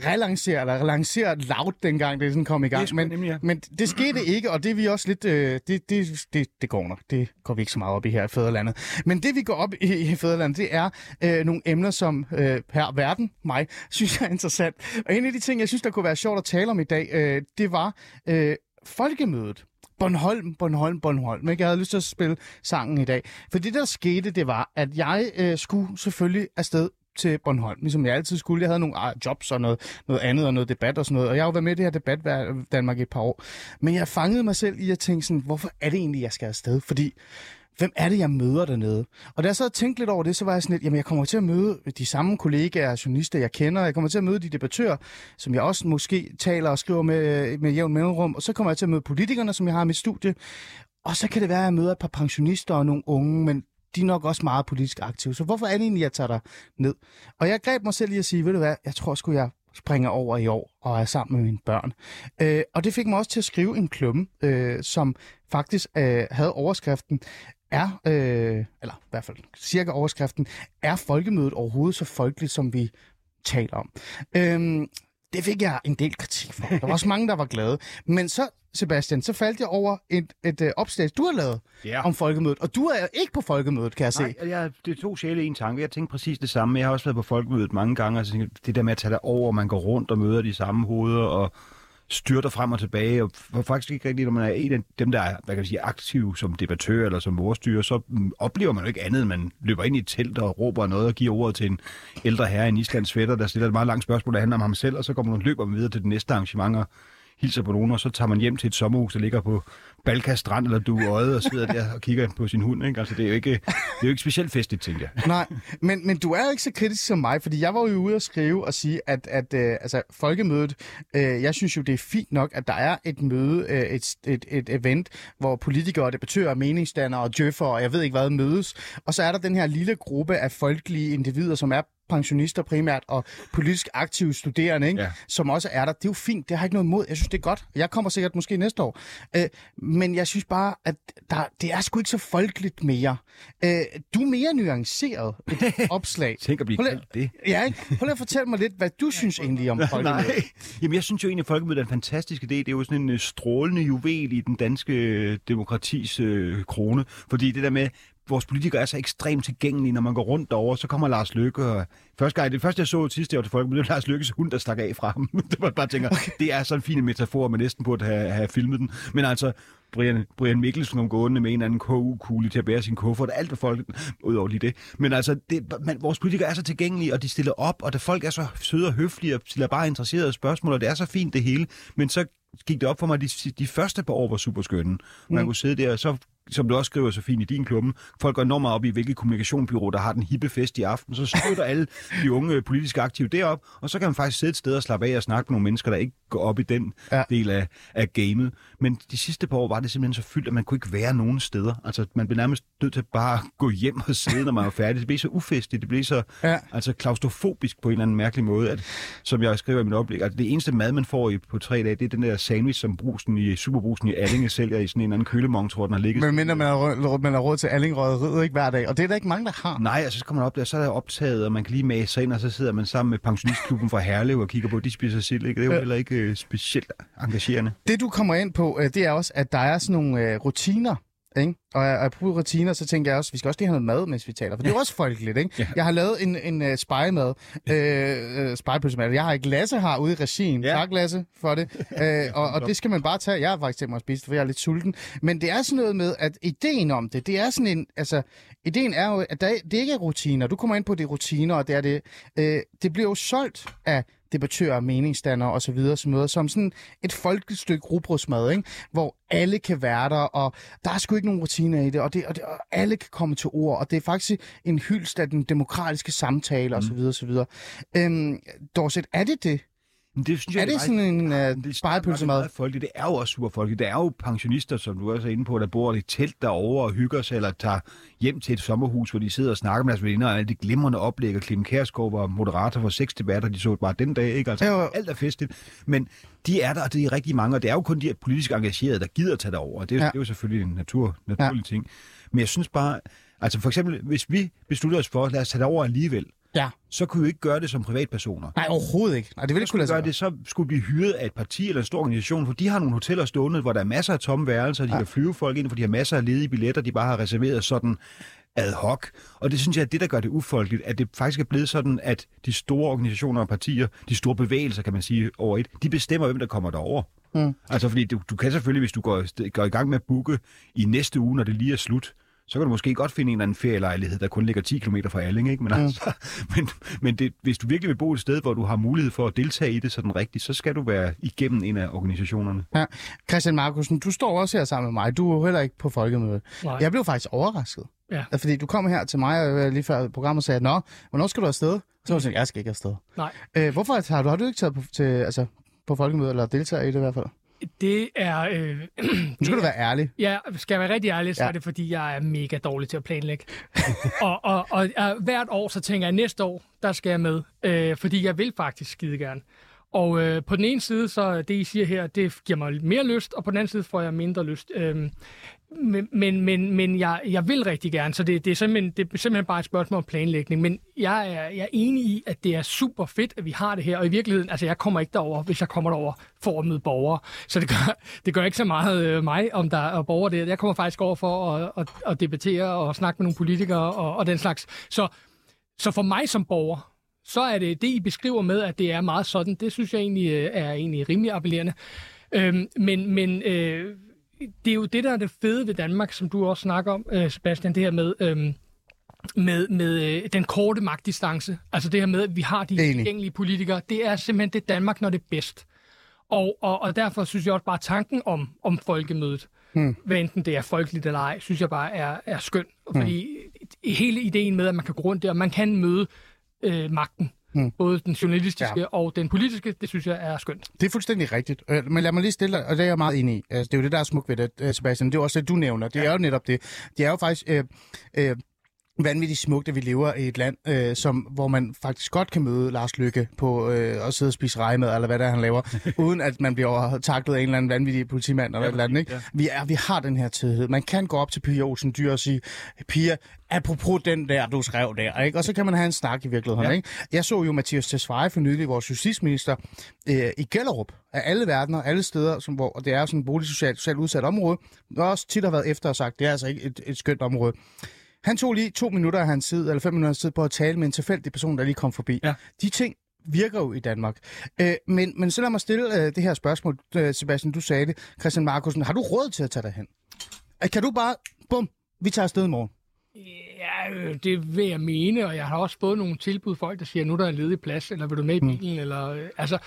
Speaker 3: relancere, eller relancere loud dengang det sådan kom i gang. Men, nemlig, ja. men det skete ikke, og det er vi også lidt... Øh, det, det, det, det går nok. Det går vi ikke så meget op i her i Fæderlandet. Men det vi går op i, i Fæderlandet, det er øh, nogle emner, som øh, her verden, mig, synes jeg er interessant. Og en af de ting, jeg synes, der kunne være sjovt at tale om i dag, øh, det var øh, folkemødet. Bornholm, Bornholm, Bornholm. Ikke? Jeg havde lyst til at spille sangen i dag. For det, der skete, det var, at jeg øh, skulle selvfølgelig afsted til Bornholm, ligesom jeg altid skulle. Jeg havde nogle ah, jobs og noget, noget andet og noget debat og sådan noget, og jeg har jo været med i det her debat Danmark i et par år. Men jeg fangede mig selv i at tænke sådan, hvorfor er det egentlig, jeg skal afsted? Fordi hvem er det, jeg møder dernede? Og da jeg så tænkte lidt over det, så var jeg sådan lidt, jamen jeg kommer til at møde de samme kollegaer og journalister, jeg kender. Jeg kommer til at møde de debattører, som jeg også måske taler og skriver med, med jævn mellemrum. Og så kommer jeg til at møde politikerne, som jeg har i mit studie. Og så kan det være, at jeg møder et par pensionister og nogle unge, men de er nok også meget politisk aktive. Så hvorfor er det egentlig, jeg tager dig ned? Og jeg greb mig selv i at sige, ved du hvad, jeg tror sgu, jeg springer over i år og er sammen med mine børn. Øh, og det fik mig også til at skrive en klumme, øh, som faktisk øh, havde overskriften er, øh, eller i hvert fald cirka overskriften, er folkemødet overhovedet så folkeligt, som vi taler om? Øh, det fik jeg en del kritik for. Der var også mange, der var glade. Men så, Sebastian, så faldt jeg over et, et, et opslag, du har lavet
Speaker 7: Ja.
Speaker 3: om folkemødet. Og du er ikke på folkemødet, kan jeg se.
Speaker 7: Nej, jeg, det er to sjæle i en tanke. Jeg tænkte præcis det samme. Jeg har også været på folkemødet mange gange, og så tænkte, jeg, det der med at tage dig over, man går rundt og møder de samme hoveder, og styrter frem og tilbage, og f- faktisk ikke rigtigt, når man er en af dem, der er hvad kan man sige, aktiv som debattør eller som ordstyrer, så mm, oplever man jo ikke andet, man løber ind i et telt og råber noget og giver ordet til en ældre herre i en islands sweater, der stiller et meget langt spørgsmål, der handler om ham selv, og så går man og løber man videre til det næste arrangement og hilser på nogen, og så tager man hjem til et sommerhus, der ligger på Balka Strand eller du øjet og sidder der og kigger på sin hund. Ikke? Altså, det er jo ikke, det er jo ikke specielt festligt, tænker jeg.
Speaker 3: Nej, men, men du er jo ikke så kritisk som mig, fordi jeg var jo ude og skrive og sige, at, at øh, altså, folkemødet, øh, jeg synes jo, det er fint nok, at der er et møde, øh, et, et, et event, hvor politikere, debattører, meningsdannere og djøffer og jeg ved ikke hvad mødes. Og så er der den her lille gruppe af folkelige individer, som er pensionister primært, og politisk aktive studerende, ikke?
Speaker 7: Ja.
Speaker 3: som også er der. Det er jo fint, det har jeg ikke noget imod. Jeg synes, det er godt. Jeg kommer sikkert måske næste år. Øh, men jeg synes bare, at der, det er sgu ikke så folkeligt mere. Øh, du er mere nuanceret i dit opslag.
Speaker 7: Tænk at blive kaldt det.
Speaker 3: Ja, ikke? Prøv lige at fortælle mig lidt, hvad du synes egentlig om folkemødet.
Speaker 7: Nej. Jamen, jeg synes jo egentlig, at Folkemødet er en fantastisk idé. Det er jo sådan en øh, strålende juvel i den danske øh, demokratis øh, krone. Fordi det der med, vores politikere er så ekstremt tilgængelige, når man går rundt derovre, så kommer Lars Løkke. Og første gang, det første, jeg så sidste år til Folkemødet, det var Lars Lykkes hund, der stak af fra ham. det var bare tænker, okay. det er sådan en fin metafor, man næsten burde have, have filmet den. Men altså, Brian, Brian Mikkelsen kom gående med en eller anden KU-kugle til at bære sin kuffert. Alt for folk, udover lige det. Men altså, det, man, vores politikere er så tilgængelige, og de stiller op, og da folk er så søde og høflige, og stiller bare interesserede spørgsmål, og det er så fint det hele. Men så gik det op for mig, de, de første par år var super skønne. Man kunne sidde der, og så som du også skriver så fint i din klumme, folk går enormt meget op i, hvilket kommunikationsbyrå, der har den hippe fest i aften. Så støtter alle de unge politiske aktive derop, og så kan man faktisk sidde et sted og slappe af og snakke med nogle mennesker, der ikke går op i den
Speaker 3: Ja.
Speaker 7: del af, af gamet. Men de sidste par år var det simpelthen så fyldt, at man kunne ikke være nogen steder. Altså, man blev nærmest nødt til bare at gå hjem og sidde, når man var færdig. Det blev så ufestligt, det blev så
Speaker 3: Ja.
Speaker 7: altså, klaustrofobisk på en eller anden mærkelig måde, at, som jeg skriver i mit oplæg. Altså, det eneste mad, man får i, på tre dage, det er den der sandwich, som brusen i Superbrusen i Allinge sælger i sådan en eller anden kølemong, tror den har ligget.
Speaker 3: Men mindre man har, man har råd til Allingrøderiet ikke hver dag, og det er der ikke mange, der har.
Speaker 7: Nej, altså så kommer man op der, så er der optaget, og man kan lige mase sig ind, og så sidder man sammen med pensionistklubben fra Herlev og kigger på, at de spiser sild. Ikke? Det er jo heller ikke øh, specielt engagerende.
Speaker 3: Det du kommer ind på, øh, det er også, at der er sådan nogle øh, rutiner, ikke? Og apropos rutiner, så tænker jeg også, vi skal også lige have noget mad, mens vi taler, for det er også folkeligt, ikke?
Speaker 7: Ja.
Speaker 3: Jeg har lavet en, en uh, spejemad, øh, uh, spejepølsemad. Jeg har ikke Lasse her ude i regien.
Speaker 7: Ja.
Speaker 3: Tak, Lasse, for det. uh, og, og det skal man bare tage. Jeg har faktisk tænkt mig at spise det, for jeg er lidt sulten. Men det er sådan noget med, at ideen om det, det er sådan en, altså, ideen er jo, at der, det ikke er rutiner. Du kommer ind på, det er rutiner, og det er det. Øh, det bliver jo solgt af debattører, meningsdannere osv. Som, som sådan et folkeligt stykke rugbrødsmad, ikke? hvor alle kan være der, og der er sgu ikke nogen rutiner i det, og, det, og, det, og alle kan komme til ord, og det er faktisk en hyldst af den demokratiske samtale osv. osv. Øhm, Dorset, er det det?
Speaker 7: Men det synes
Speaker 3: Er det sådan en uh,
Speaker 7: det
Speaker 3: spejepølsemad?
Speaker 7: folkeligt. Det er jo også super folkeligt. Det er jo pensionister, som du også er inde på, der bor i telt derovre og hygger sig, eller tager hjem til et sommerhus, hvor de sidder og snakker med deres veninder, og alle de glimrende oplæg, og Clemen Kærsgaard var moderator for seks debatter, de så bare den dag, ikke? Altså,
Speaker 3: Jo,
Speaker 7: alt er festligt. Men de er der, og det er rigtig mange, og det er jo kun de politisk engagerede, der gider tage derover. Det er,
Speaker 3: Ja.
Speaker 7: ja. det er jo selvfølgelig en natur, naturlig ja. ting. Men jeg synes bare, altså for eksempel, hvis vi beslutter os for, lad os tage derover alligevel,
Speaker 3: Ja.
Speaker 7: så kunne vi ikke gøre det som privatpersoner.
Speaker 3: Nej, overhovedet ikke. Nej, det vil ikke kunne lade sig
Speaker 7: gøre det, så skulle blive hyret af et parti eller en stor organisation, for de har nogle hoteller stående, hvor der er masser af tomme værelser, de ja. kan flyve folk ind, for de har masser af ledige billetter, de bare har reserveret sådan ad hoc. Og det synes jeg er det, der gør det ufolkeligt, at det faktisk er blevet sådan, at de store organisationer og partier, de store bevægelser, kan man sige, over et, de bestemmer, hvem der kommer derover.
Speaker 3: Mm.
Speaker 7: Altså, fordi du, du kan selvfølgelig, hvis du går, går i gang med at booke i næste uge, når det lige er slut, så kan du måske godt finde en eller anden ferielejlighed, der kun ligger 10 km fra Alling, ikke? Men, altså, men, men det, hvis du virkelig vil bo et sted, hvor du har mulighed for at deltage i det sådan rigtigt, så skal du være igennem en af organisationerne.
Speaker 3: Ja. Christian Markusen, du står også her sammen med mig. Du er jo heller ikke på folkemødet.
Speaker 4: Nej.
Speaker 3: Jeg blev faktisk overrasket.
Speaker 4: Ja.
Speaker 3: Fordi du kom her til mig øh, lige før programmet og sagde, Nå, hvornår skal du afsted? Så var jeg sådan, jeg skal ikke afsted.
Speaker 4: Nej.
Speaker 3: Øh, hvorfor har du, har du ikke taget på, til, altså, på folkemødet, eller deltager i det i hvert fald?
Speaker 4: Det er... Øh,
Speaker 3: Nu skal du være ærlig.
Speaker 4: Ja, skal jeg være rigtig ærlig, så
Speaker 3: Ja.
Speaker 4: er det fordi, jeg er mega dårlig til at planlægge. og, og, og, og hvert år, så tænker jeg, at næste år, der skal jeg med. Øh, fordi jeg vil faktisk skide gerne. Og øh, på den ene side, så det I siger her, det giver mig mere lyst, og på den anden side får jeg mindre lyst. Øhm, men men, men, men jeg, jeg vil rigtig gerne, så det, det, er simpelthen, det er simpelthen bare et spørgsmål om planlægning. Men jeg er, jeg er enig i, at det er super fedt, at vi har det her, og i virkeligheden, altså jeg kommer ikke derover, hvis jeg kommer derover for at møde borgere. Så det gør, det gør ikke så meget øh, mig, om der er borgere der. Jeg kommer faktisk over for at, at, at debattere og snakke med nogle politikere og, og den slags. Så, så for mig som borger, så er det det, I beskriver med, at det er meget sådan. Det synes jeg egentlig øh, er egentlig rimelig appellerende. Øhm, men men øh, det er jo det, der er det fede ved Danmark, som du også snakker om, øh, Sebastian, det her med... Øh, med, med øh, den korte magtdistance. Altså det her med, at vi har de tilgængelige politikere. Det er simpelthen det Danmark, når det er bedst. Og, og, og derfor synes jeg også bare, tanken om, om folkemødet, hmm. hvad enten det er folkeligt eller ej, synes jeg bare er, er skøn. Fordi hele ideen med, at man kan gå rundt der, og man kan møde øh, magten, hmm. både den journalistiske ja. og den politiske, det synes jeg er skønt.
Speaker 3: Det er fuldstændig rigtigt. Øh, Men lad mig lige stille dig, og det er jeg meget enig i. Altså, det er jo det, der er smukt ved det, øh, Sebastian. Det er jo også det, du nævner. Det er jo netop det. Det er jo faktisk... Øh, øh, vanvittigt smukt, at vi lever i et land, øh, som, hvor man faktisk godt kan møde Lars Lykke på øh, og sidde og spise rejemad, eller hvad det er, han laver, uden at man bliver taklet af en eller anden vanvittig politimand, eller ja, et eller andet. Ikke?
Speaker 7: ja.
Speaker 3: Vi, er, vi har den her tidlighed. Man kan gå op til Pia Olsen Dyr og sige, Pia, apropos den der, du skrev der, ikke? og så kan man have en snak i virkeligheden.
Speaker 7: Ja.
Speaker 3: Ikke? Jeg så jo Mathias Tesfaye for nylig, vores justitsminister, øh, i Gellerup, af alle verdener, alle steder, som, hvor det er sådan et boligsocialt socialt udsat område, og også tit har været efter og sagt, det er altså ikke et, et skønt område. Han tog lige to minutter af hans tid, eller fem minutter af hans tid på at tale med en tilfældig person, der lige kom forbi.
Speaker 7: Ja.
Speaker 3: De ting virker jo i Danmark. Øh, men, men så lad mig stille øh, det her spørgsmål, øh, Sebastian, du sagde det. Christian Markusen, har du råd til at tage dig hen? Øh, Kan du bare, bum, vi tager afsted i morgen?
Speaker 4: Ja, øh, det vil jeg mene, og jeg har også fået nogle tilbud folk, der siger, nu der er ledig plads, eller vil du med i bilen, eller, øh, altså,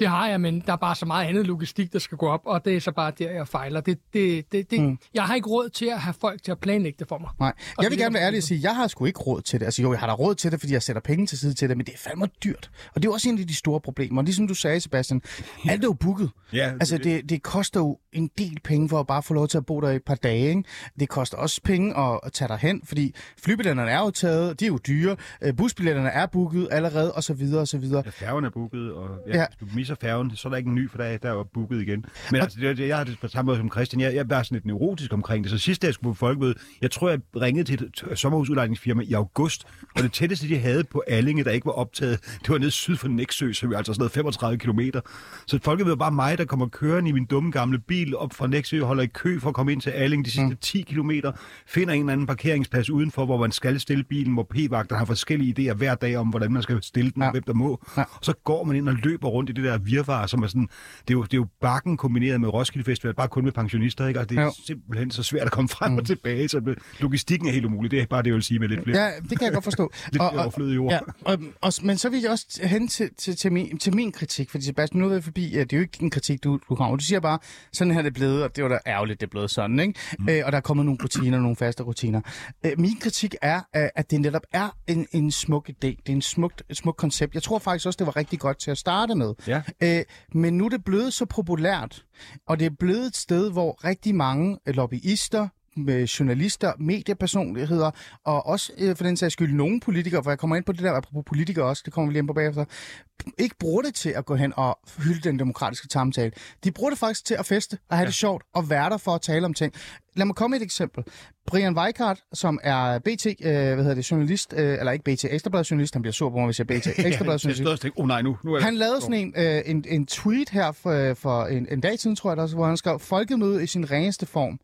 Speaker 4: det har jeg, men der er bare så meget andet logistik, der skal gå op, og det er så bare der, jeg fejler. Det, det, det, det, mm. Jeg har ikke råd til at have folk til at planlægge det for mig.
Speaker 3: Nej.
Speaker 4: Og
Speaker 3: Jeg vil
Speaker 4: det
Speaker 3: gerne være ærlig og sige, jeg har sgu ikke råd til det. Altså jo, jeg har da råd til det, fordi jeg sætter penge til side til det, men det er fandme dyrt. Og det er jo også en af de store problemer. Og ligesom du sagde, Sebastian, alt er jo booket.
Speaker 7: Ja,
Speaker 3: Altså det, det koster jo en del penge for at bare få lov til at bo der i et par dage. Ikke? Det koster også penge at, at tage dig hen, fordi flybilletterne er jo taget, de er jo dyre, øh, busbilletterne er booket allerede, og så videre, og så videre.
Speaker 7: Ja, færgen er booket, og ja,
Speaker 3: Ja.
Speaker 7: ja. hvis du misser færgen, så er der ikke en ny, for der er, der er jo booket igen. Men altså, det, jeg har det på samme måde som Christian. Jeg, jeg er bare sådan lidt neurotisk omkring det. Så sidst, da jeg skulle på folkemøde, jeg tror, jeg ringede til et sommerhusudlejningsfirma i august, og det tætteste, de havde på Allinge, der ikke var optaget, det var nede syd for Næksø, som er altså sådan noget 35 kilometer. Så folkemødet var bare mig, der kommer kørende i min dumme gamle bil op fra Næksø, holder i kø for at komme ind til Allinge de sidste mm. 10 kilometer, finder en eller anden parkeringsplads udenfor, hvor man skal stille bilen, hvor p-vagter har forskellige idéer hver dag om, hvordan man skal stille den,
Speaker 3: Ja.
Speaker 7: hvem der må.
Speaker 3: Ja.
Speaker 7: Og så går man ind og løber rundt i det der virvar, som er sådan, det er jo, det er jo bakken kombineret med Roskilde Festival, bare kun med pensionister, ikke? Og det er
Speaker 3: Jo.
Speaker 7: simpelthen så svært at komme frem mm. og tilbage, så det- logistikken er helt umulig. Det er bare det, jeg vil sige med lidt flere.
Speaker 3: Ja, det kan jeg godt forstå.
Speaker 7: Lidt overflødige ord.
Speaker 3: Ja, og, og, men så vil jeg også hen til, til, til, min, til min kritik, fordi Sebastian, nu er vi forbi, ja, det er jo ikke din kritik, du, du kommer. Du siger bare, sådan her er det blevet, og det var da ærgerligt, det er blevet sådan, ikke? Mm. Øh, og der er kommet nogle rutiner, nogle faste rutiner. Øh, min kritik er, øh, at det netop er en, en smuk idé. Det er en smukt, et smukt koncept. Jeg tror faktisk også, det var rigtig godt til at starte med.
Speaker 7: Ja.
Speaker 3: Øh, men nu er det blevet så populært, og det er blevet et sted, hvor rigtig mange lobbyister, med journalister, mediepersonligheder, og også øh, for den sags skyld nogle politikere, for jeg kommer ind på det der, apropos politikere også, det kommer vi lige ind på bagefter, ikke bruger det til at gå hen og hylde den demokratiske samtale. De bruger det faktisk til at feste og have ja. det sjovt og være der for at tale om ting. Lad mig komme med et eksempel. Brian Weikart, som er BT, øh, hvad hedder det, journalist, øh, eller ikke BT, Ekstrabladet journalist, han bliver sur på mig, hvis jeg er BT, Ekstrabladet journalist.
Speaker 7: og tænkte, oh nej, nu, nu er.
Speaker 3: Han lavede sådan en, øh, en, en tweet her for, for en, en dag siden, tror jeg, der, hvor han skrev, folkemøde i sin reneste form.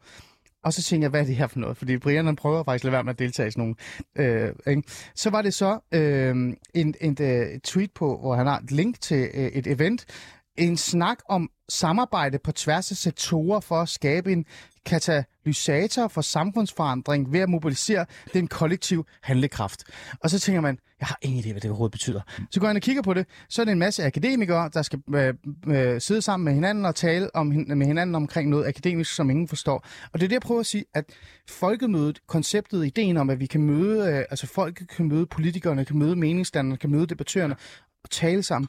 Speaker 3: Og så tænkte jeg, hvad er det her for noget? Fordi Brian han prøver faktisk at lade være med at deltage i sådan nogle... Øh, ikke? Så var det så øh, en, en, en tweet på, hvor han har et link til øh, et event. En snak om samarbejde på tværs af sektorer for at skabe en katalysator for samfundsforandring ved at mobilisere den kollektive handlekraft. Og så tænker man, jeg har ingen idé, hvad det overhovedet betyder. Så går jeg ind og kigger på det, så er det en masse akademikere, der skal øh, øh, sidde sammen med hinanden og tale om, med hinanden omkring noget akademisk, som ingen forstår. Og det er det, jeg prøver at sige, at folkemødet, konceptet, ideen om, at vi kan møde, øh, altså folk kan møde politikerne, kan møde meningsdannerne, kan møde debattørerne og tale sammen,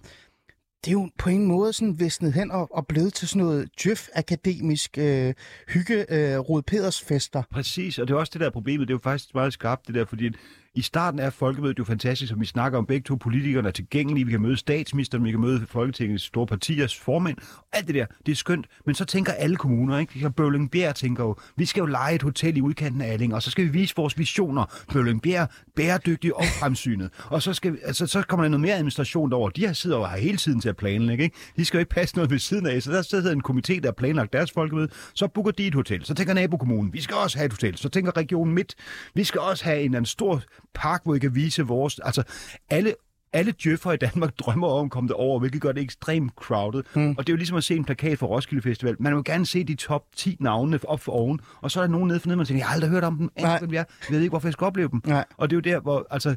Speaker 3: det er jo på en måde sådan visnet hen og, og blevet til sådan noget djøf-akademisk øh, hygge, øh, Rode Peders fester.
Speaker 7: Præcis, og det er også det der problemet. Det er jo faktisk meget skarpt, det der, fordi i starten er folkemødet jo fantastisk, som vi snakker om begge to. Politikerne er tilgængelige, vi kan møde statsministeren, vi kan møde Folketingets store partiers formænd. Alt det der, det er skønt. Men så tænker alle kommuner, ikke? Ligesom Bøvlingbjerg tænker jo, vi skal jo lege et hotel i udkanten af Alling, og så skal vi vise vores visioner. Bøvlingbjerg, bæredygtig og fremsynet. Og så, skal vi, altså, så kommer der noget mere administration derover. De har sidder jo har hele tiden til at planlægge. Ikke? De skal jo ikke passe noget ved siden af. Så der sidder en komité, der har planlagt deres folkemøde. Så booker de et hotel. Så tænker nabokommunen, vi skal også have et hotel. Så tænker regionen midt, vi skal også have en en anden stor park, hvor vi kan vise vores... Altså, alle alle djøffer i Danmark drømmer om at komme derover, hvilket gør det ekstremt crowded. Mm. Og det er jo ligesom at se en plakat for Roskilde Festival. Man vil gerne se de top 10 navne op for oven, og så er der nogen nede for nede, man tænker, jeg har aldrig hørt om dem, jeg ved ikke, hvorfor jeg skal opleve dem.
Speaker 3: Nej.
Speaker 7: Og det er jo der, hvor altså,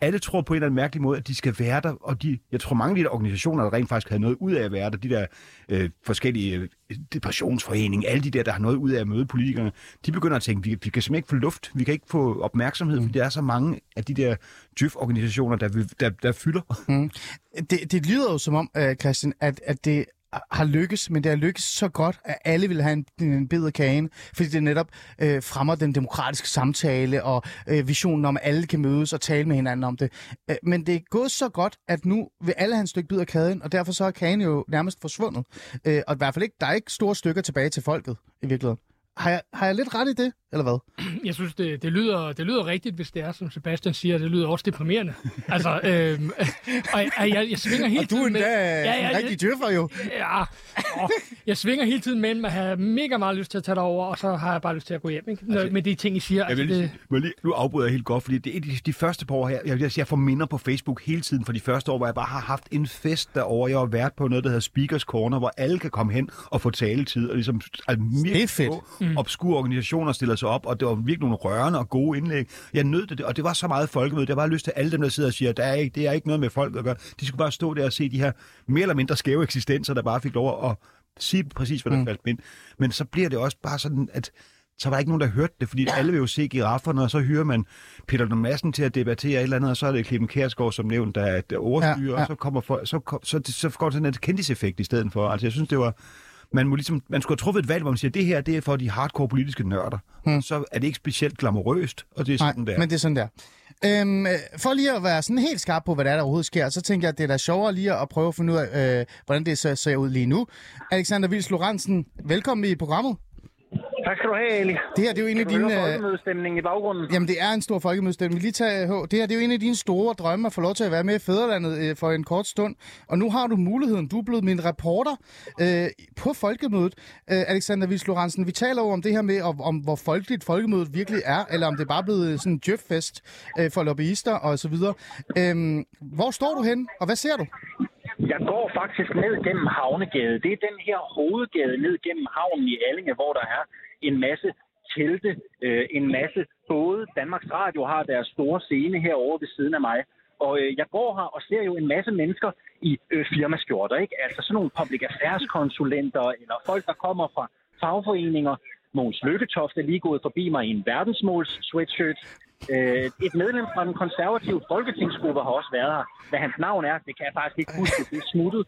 Speaker 7: alle tror på en eller anden mærkelig måde, at de skal være der, og de, jeg tror mange af de der organisationer, der rent faktisk havde noget ud af at være der, de der øh, forskellige øh, depressionsforening, alle de der, der har noget ud af at møde politikerne, de begynder at tænke, vi, vi kan simpelthen ikke få luft, vi kan ikke få opmærksomhed, mm. fordi der er så mange af de der djøf-organisationer, der, der, der fylder.
Speaker 3: Mm. Det, det lyder jo som om, uh, Christian, at, at det har lykkes, men det har lykkes så godt, at alle vil have en, en bid af kagen, fordi det netop øh, fremmer den demokratiske samtale og øh, visionen om, at alle kan mødes og tale med hinanden om det. Øh, men det er gået så godt, at nu vil alle have en stykke bid af kagen, og derfor så er kagen jo nærmest forsvundet. Øh, og i hvert fald ikke, der er ikke store stykker tilbage til folket i virkeligheden. Har jeg, har jeg lidt ret i det, eller hvad?
Speaker 4: Jeg synes, det, det, lyder, det lyder rigtigt, hvis det er, som Sebastian siger. Det lyder også deprimerende. altså, øhm, og jeg, jeg, jeg svinger hele
Speaker 3: Og du er
Speaker 4: tiden
Speaker 3: endda
Speaker 4: med...
Speaker 3: ja, ja, en rigtig djøffer jo.
Speaker 4: Ja, åh, jeg svinger hele tiden mellem at have mega meget lyst til at tage derover, og så har jeg bare lyst til at gå hjem. Ikke? Altså, med de ting, I siger.
Speaker 7: Jeg
Speaker 4: Altså,
Speaker 7: vil,
Speaker 4: det,
Speaker 7: det... må jeg lige, nu afbryder jeg helt godt, fordi det er de, de første par år her, jeg, jeg, jeg får minder på Facebook hele tiden for de første år, hvor jeg bare har haft en fest derovre. Jeg har været på noget, der hedder Speakers Corner, hvor alle kan komme hen og få taletid, og ligesom altså,
Speaker 3: Det er fedt.
Speaker 7: Obskure organisationer stiller sig op, og det var virkelig nogle rørende og gode indlæg. Jeg nød det, og det var så meget folkemøde. Det var lyst til alle dem, der sidder og siger, der er ikke, det er ikke noget med folk at gøre. De skulle bare stå der og se de her mere eller mindre skæve eksistenser, der bare fik lov at sige præcis, hvad der mm. faldt ind. Men så bliver det også bare sådan, at så var der ikke nogen, der hørte det, fordi alle vil jo se girafferne, og så hyrer man Peter Lund Madsen til at debattere et eller andet, og så er det Clemen Kærsgaard, som nævnt, der er der overstyrer,
Speaker 3: Ja,
Speaker 7: ja, og så kommer for, så, kom, så, så går sådan en kendiseffekt i stedet for. Altså, jeg synes, det var... Man, må ligesom, man skulle have truffet et valg, hvor man siger, det her det er for de hardcore politiske nørder. Hmm. Så er det ikke specielt glamourøst, og det er sådan
Speaker 3: Nej,
Speaker 7: der.
Speaker 3: men det er sådan der. Øhm, øh, for lige at være sådan helt skarp på, hvad der, er, der overhovedet sker, så tænker jeg, at det er da sjovere lige at prøve at finde ud af, øh, hvordan det ser, ser ud lige nu. Alexander Vils Lorentzen, velkommen i programmet.
Speaker 8: Tak skal du have, Ali.
Speaker 3: Det her det er jo en af dine... Øh,
Speaker 8: folkemødestemningen i baggrunden?
Speaker 3: jamen, det er en stor folkemødestemning. Lige tage, H. det her det er jo en af dine store drømme at få lov til at være med i Fæderlandet øh, for en kort stund. Og nu har du muligheden. Du er blevet min reporter øh, på folkemødet. Øh, Alexander Vils Lorentzen, vi taler jo om det her med, om, om hvor folkeligt folkemødet virkelig er, eller om det bare er blevet sådan en djøffest øh, for lobbyister og så videre. Øh, hvor står du hen, og hvad ser du?
Speaker 8: Jeg går faktisk ned gennem Havnegade. Det er den her hovedgade ned gennem havnen i Allinge, hvor der er en masse telte, øh, en masse både Danmarks Radio har deres store scene herovre ved siden af mig. Og øh, jeg går her og ser jo en masse mennesker i øh, firmaskjorter, ikke? Altså sådan nogle public affairs konsulenter, eller folk, der kommer fra fagforeninger. Mogens Lykketoft er lige gået forbi mig i en verdensmåls sweatshirt. Øh, et medlem fra den konservative folketingsgruppe har også været her. Hvad hans navn er, det kan jeg faktisk ikke huske, det er smuttet.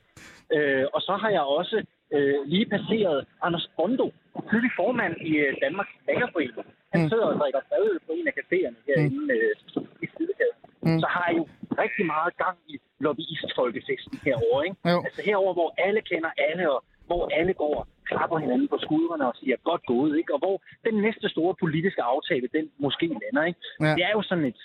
Speaker 8: Øh, og så har jeg også øh, lige passeret Anders Bondo, tidlig formand i øh, Danmarks Bagerforening. Han sidder og drikker fadøl på en af caféerne herinde øh, i Sidegade. Mm. Så har jeg jo rigtig meget gang i lobbyistfolkefesten herovre. Ikke?
Speaker 3: Jo.
Speaker 8: Altså herover, hvor alle kender alle, og hvor alle går og klapper hinanden på skuldrene og siger godt gået, ikke? Og hvor den næste store politiske aftale, den måske lander, ikke?
Speaker 3: Ja.
Speaker 8: Det er jo sådan et,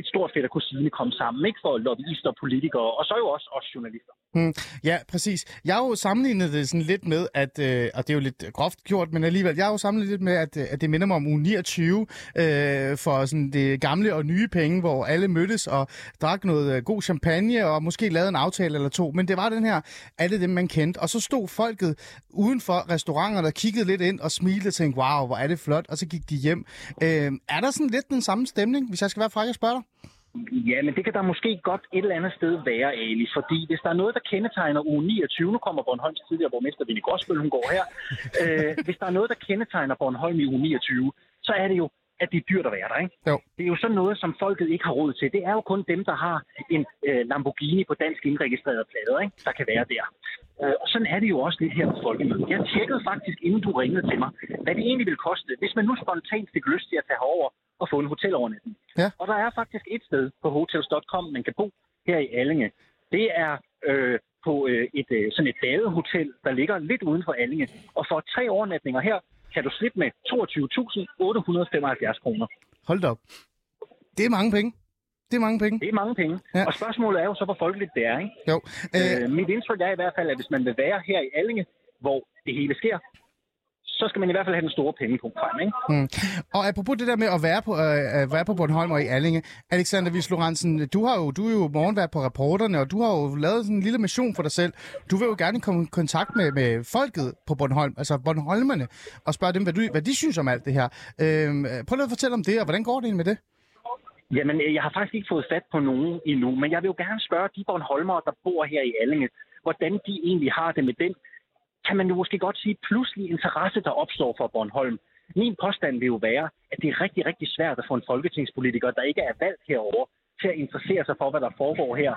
Speaker 8: et stort fedt at kusine komme sammen, ikke? For lobbyister og politikere, og så jo også os journalister.
Speaker 3: Mm, ja, præcis. Jeg har jo sammenlignet det sådan lidt med, at, øh, og det er jo lidt groft gjort, men alligevel, jeg har jo sammenlignet lidt med, at, øh, at det minder mig om uge 29 øh, for sådan det gamle og nye penge, hvor alle mødtes og drak noget øh, god champagne og måske lavede en aftale eller to. Men det var den her, alle dem man kendte. Og så stod folket uden for restauranterne og kiggede lidt ind og smilte og tænkte, wow, hvor er det flot, og så gik de hjem. Øh, er der sådan lidt den samme stemning, hvis jeg skal være fræk og spørge dig?
Speaker 8: Ja, men det kan der måske godt et eller andet sted være, Ali. Fordi hvis der er noget, der kendetegner uge 29, nu kommer Bornholms tidligere borgmester Vinnie Gråsbøl, hun går her. øh, hvis der er noget, der kendetegner Bornholm i uge 29, så er det jo at det er dyrt at være der, ikke?
Speaker 3: Jo.
Speaker 8: Det er jo sådan noget, som folket ikke har råd til. Det er jo kun dem, der har en øh, Lamborghini på dansk indregistreret plader, ikke? der kan være der. Øh, og sådan er det jo også lidt her på folkemødet. Jeg tjekkede faktisk, inden du ringede til mig, hvad det egentlig ville koste, hvis man nu spontant fik lyst til at tage herover og få en hotelovernatning.
Speaker 3: Ja.
Speaker 8: Og der er faktisk et sted på hotels.com, man kan bo her i Allinge. Det er øh, på øh, et øh, sådan et badehotel, der ligger lidt uden for Allinge. Og for tre overnatninger her, kan du slippe med 22.875 kroner.
Speaker 3: Hold da op. Det er mange penge. Det er mange penge.
Speaker 8: Det er mange penge.
Speaker 3: Ja.
Speaker 8: Og spørgsmålet er jo så, hvor folkeligt det er. Ikke?
Speaker 3: Jo. Øh,
Speaker 8: Øh, mit indtryk er i hvert fald, at hvis man vil være her i Allinge, hvor det hele sker, så skal man i hvert fald have den store pengepunkt frem. Ikke?
Speaker 3: Mm. Og apropos det der med at være på, øh, være på Bornholm og i Allinge, Alexander Vis Lorentzen, du, har jo, du er jo morgenvært på reporterne, og du har jo lavet sådan en lille mission for dig selv. Du vil jo gerne komme i kontakt med, med folket på Bornholm, altså Bornholmerne, og spørge dem, hvad, du, hvad de synes om alt det her. Øh, prøv lige at fortælle om det, og hvordan går det egentlig med det?
Speaker 8: Jamen, øh, jeg har faktisk ikke fået fat på nogen endnu, men jeg vil jo gerne spørge de Bornholmere, der bor her i Allinge, hvordan de egentlig har det med den, kan man jo måske godt sige, pludselig interesse, der opstår for Bornholm. Min påstand vil jo være, at det er rigtig, rigtig svært at få en folketingspolitiker, der ikke er valgt herover, til at interessere sig for, hvad der foregår her.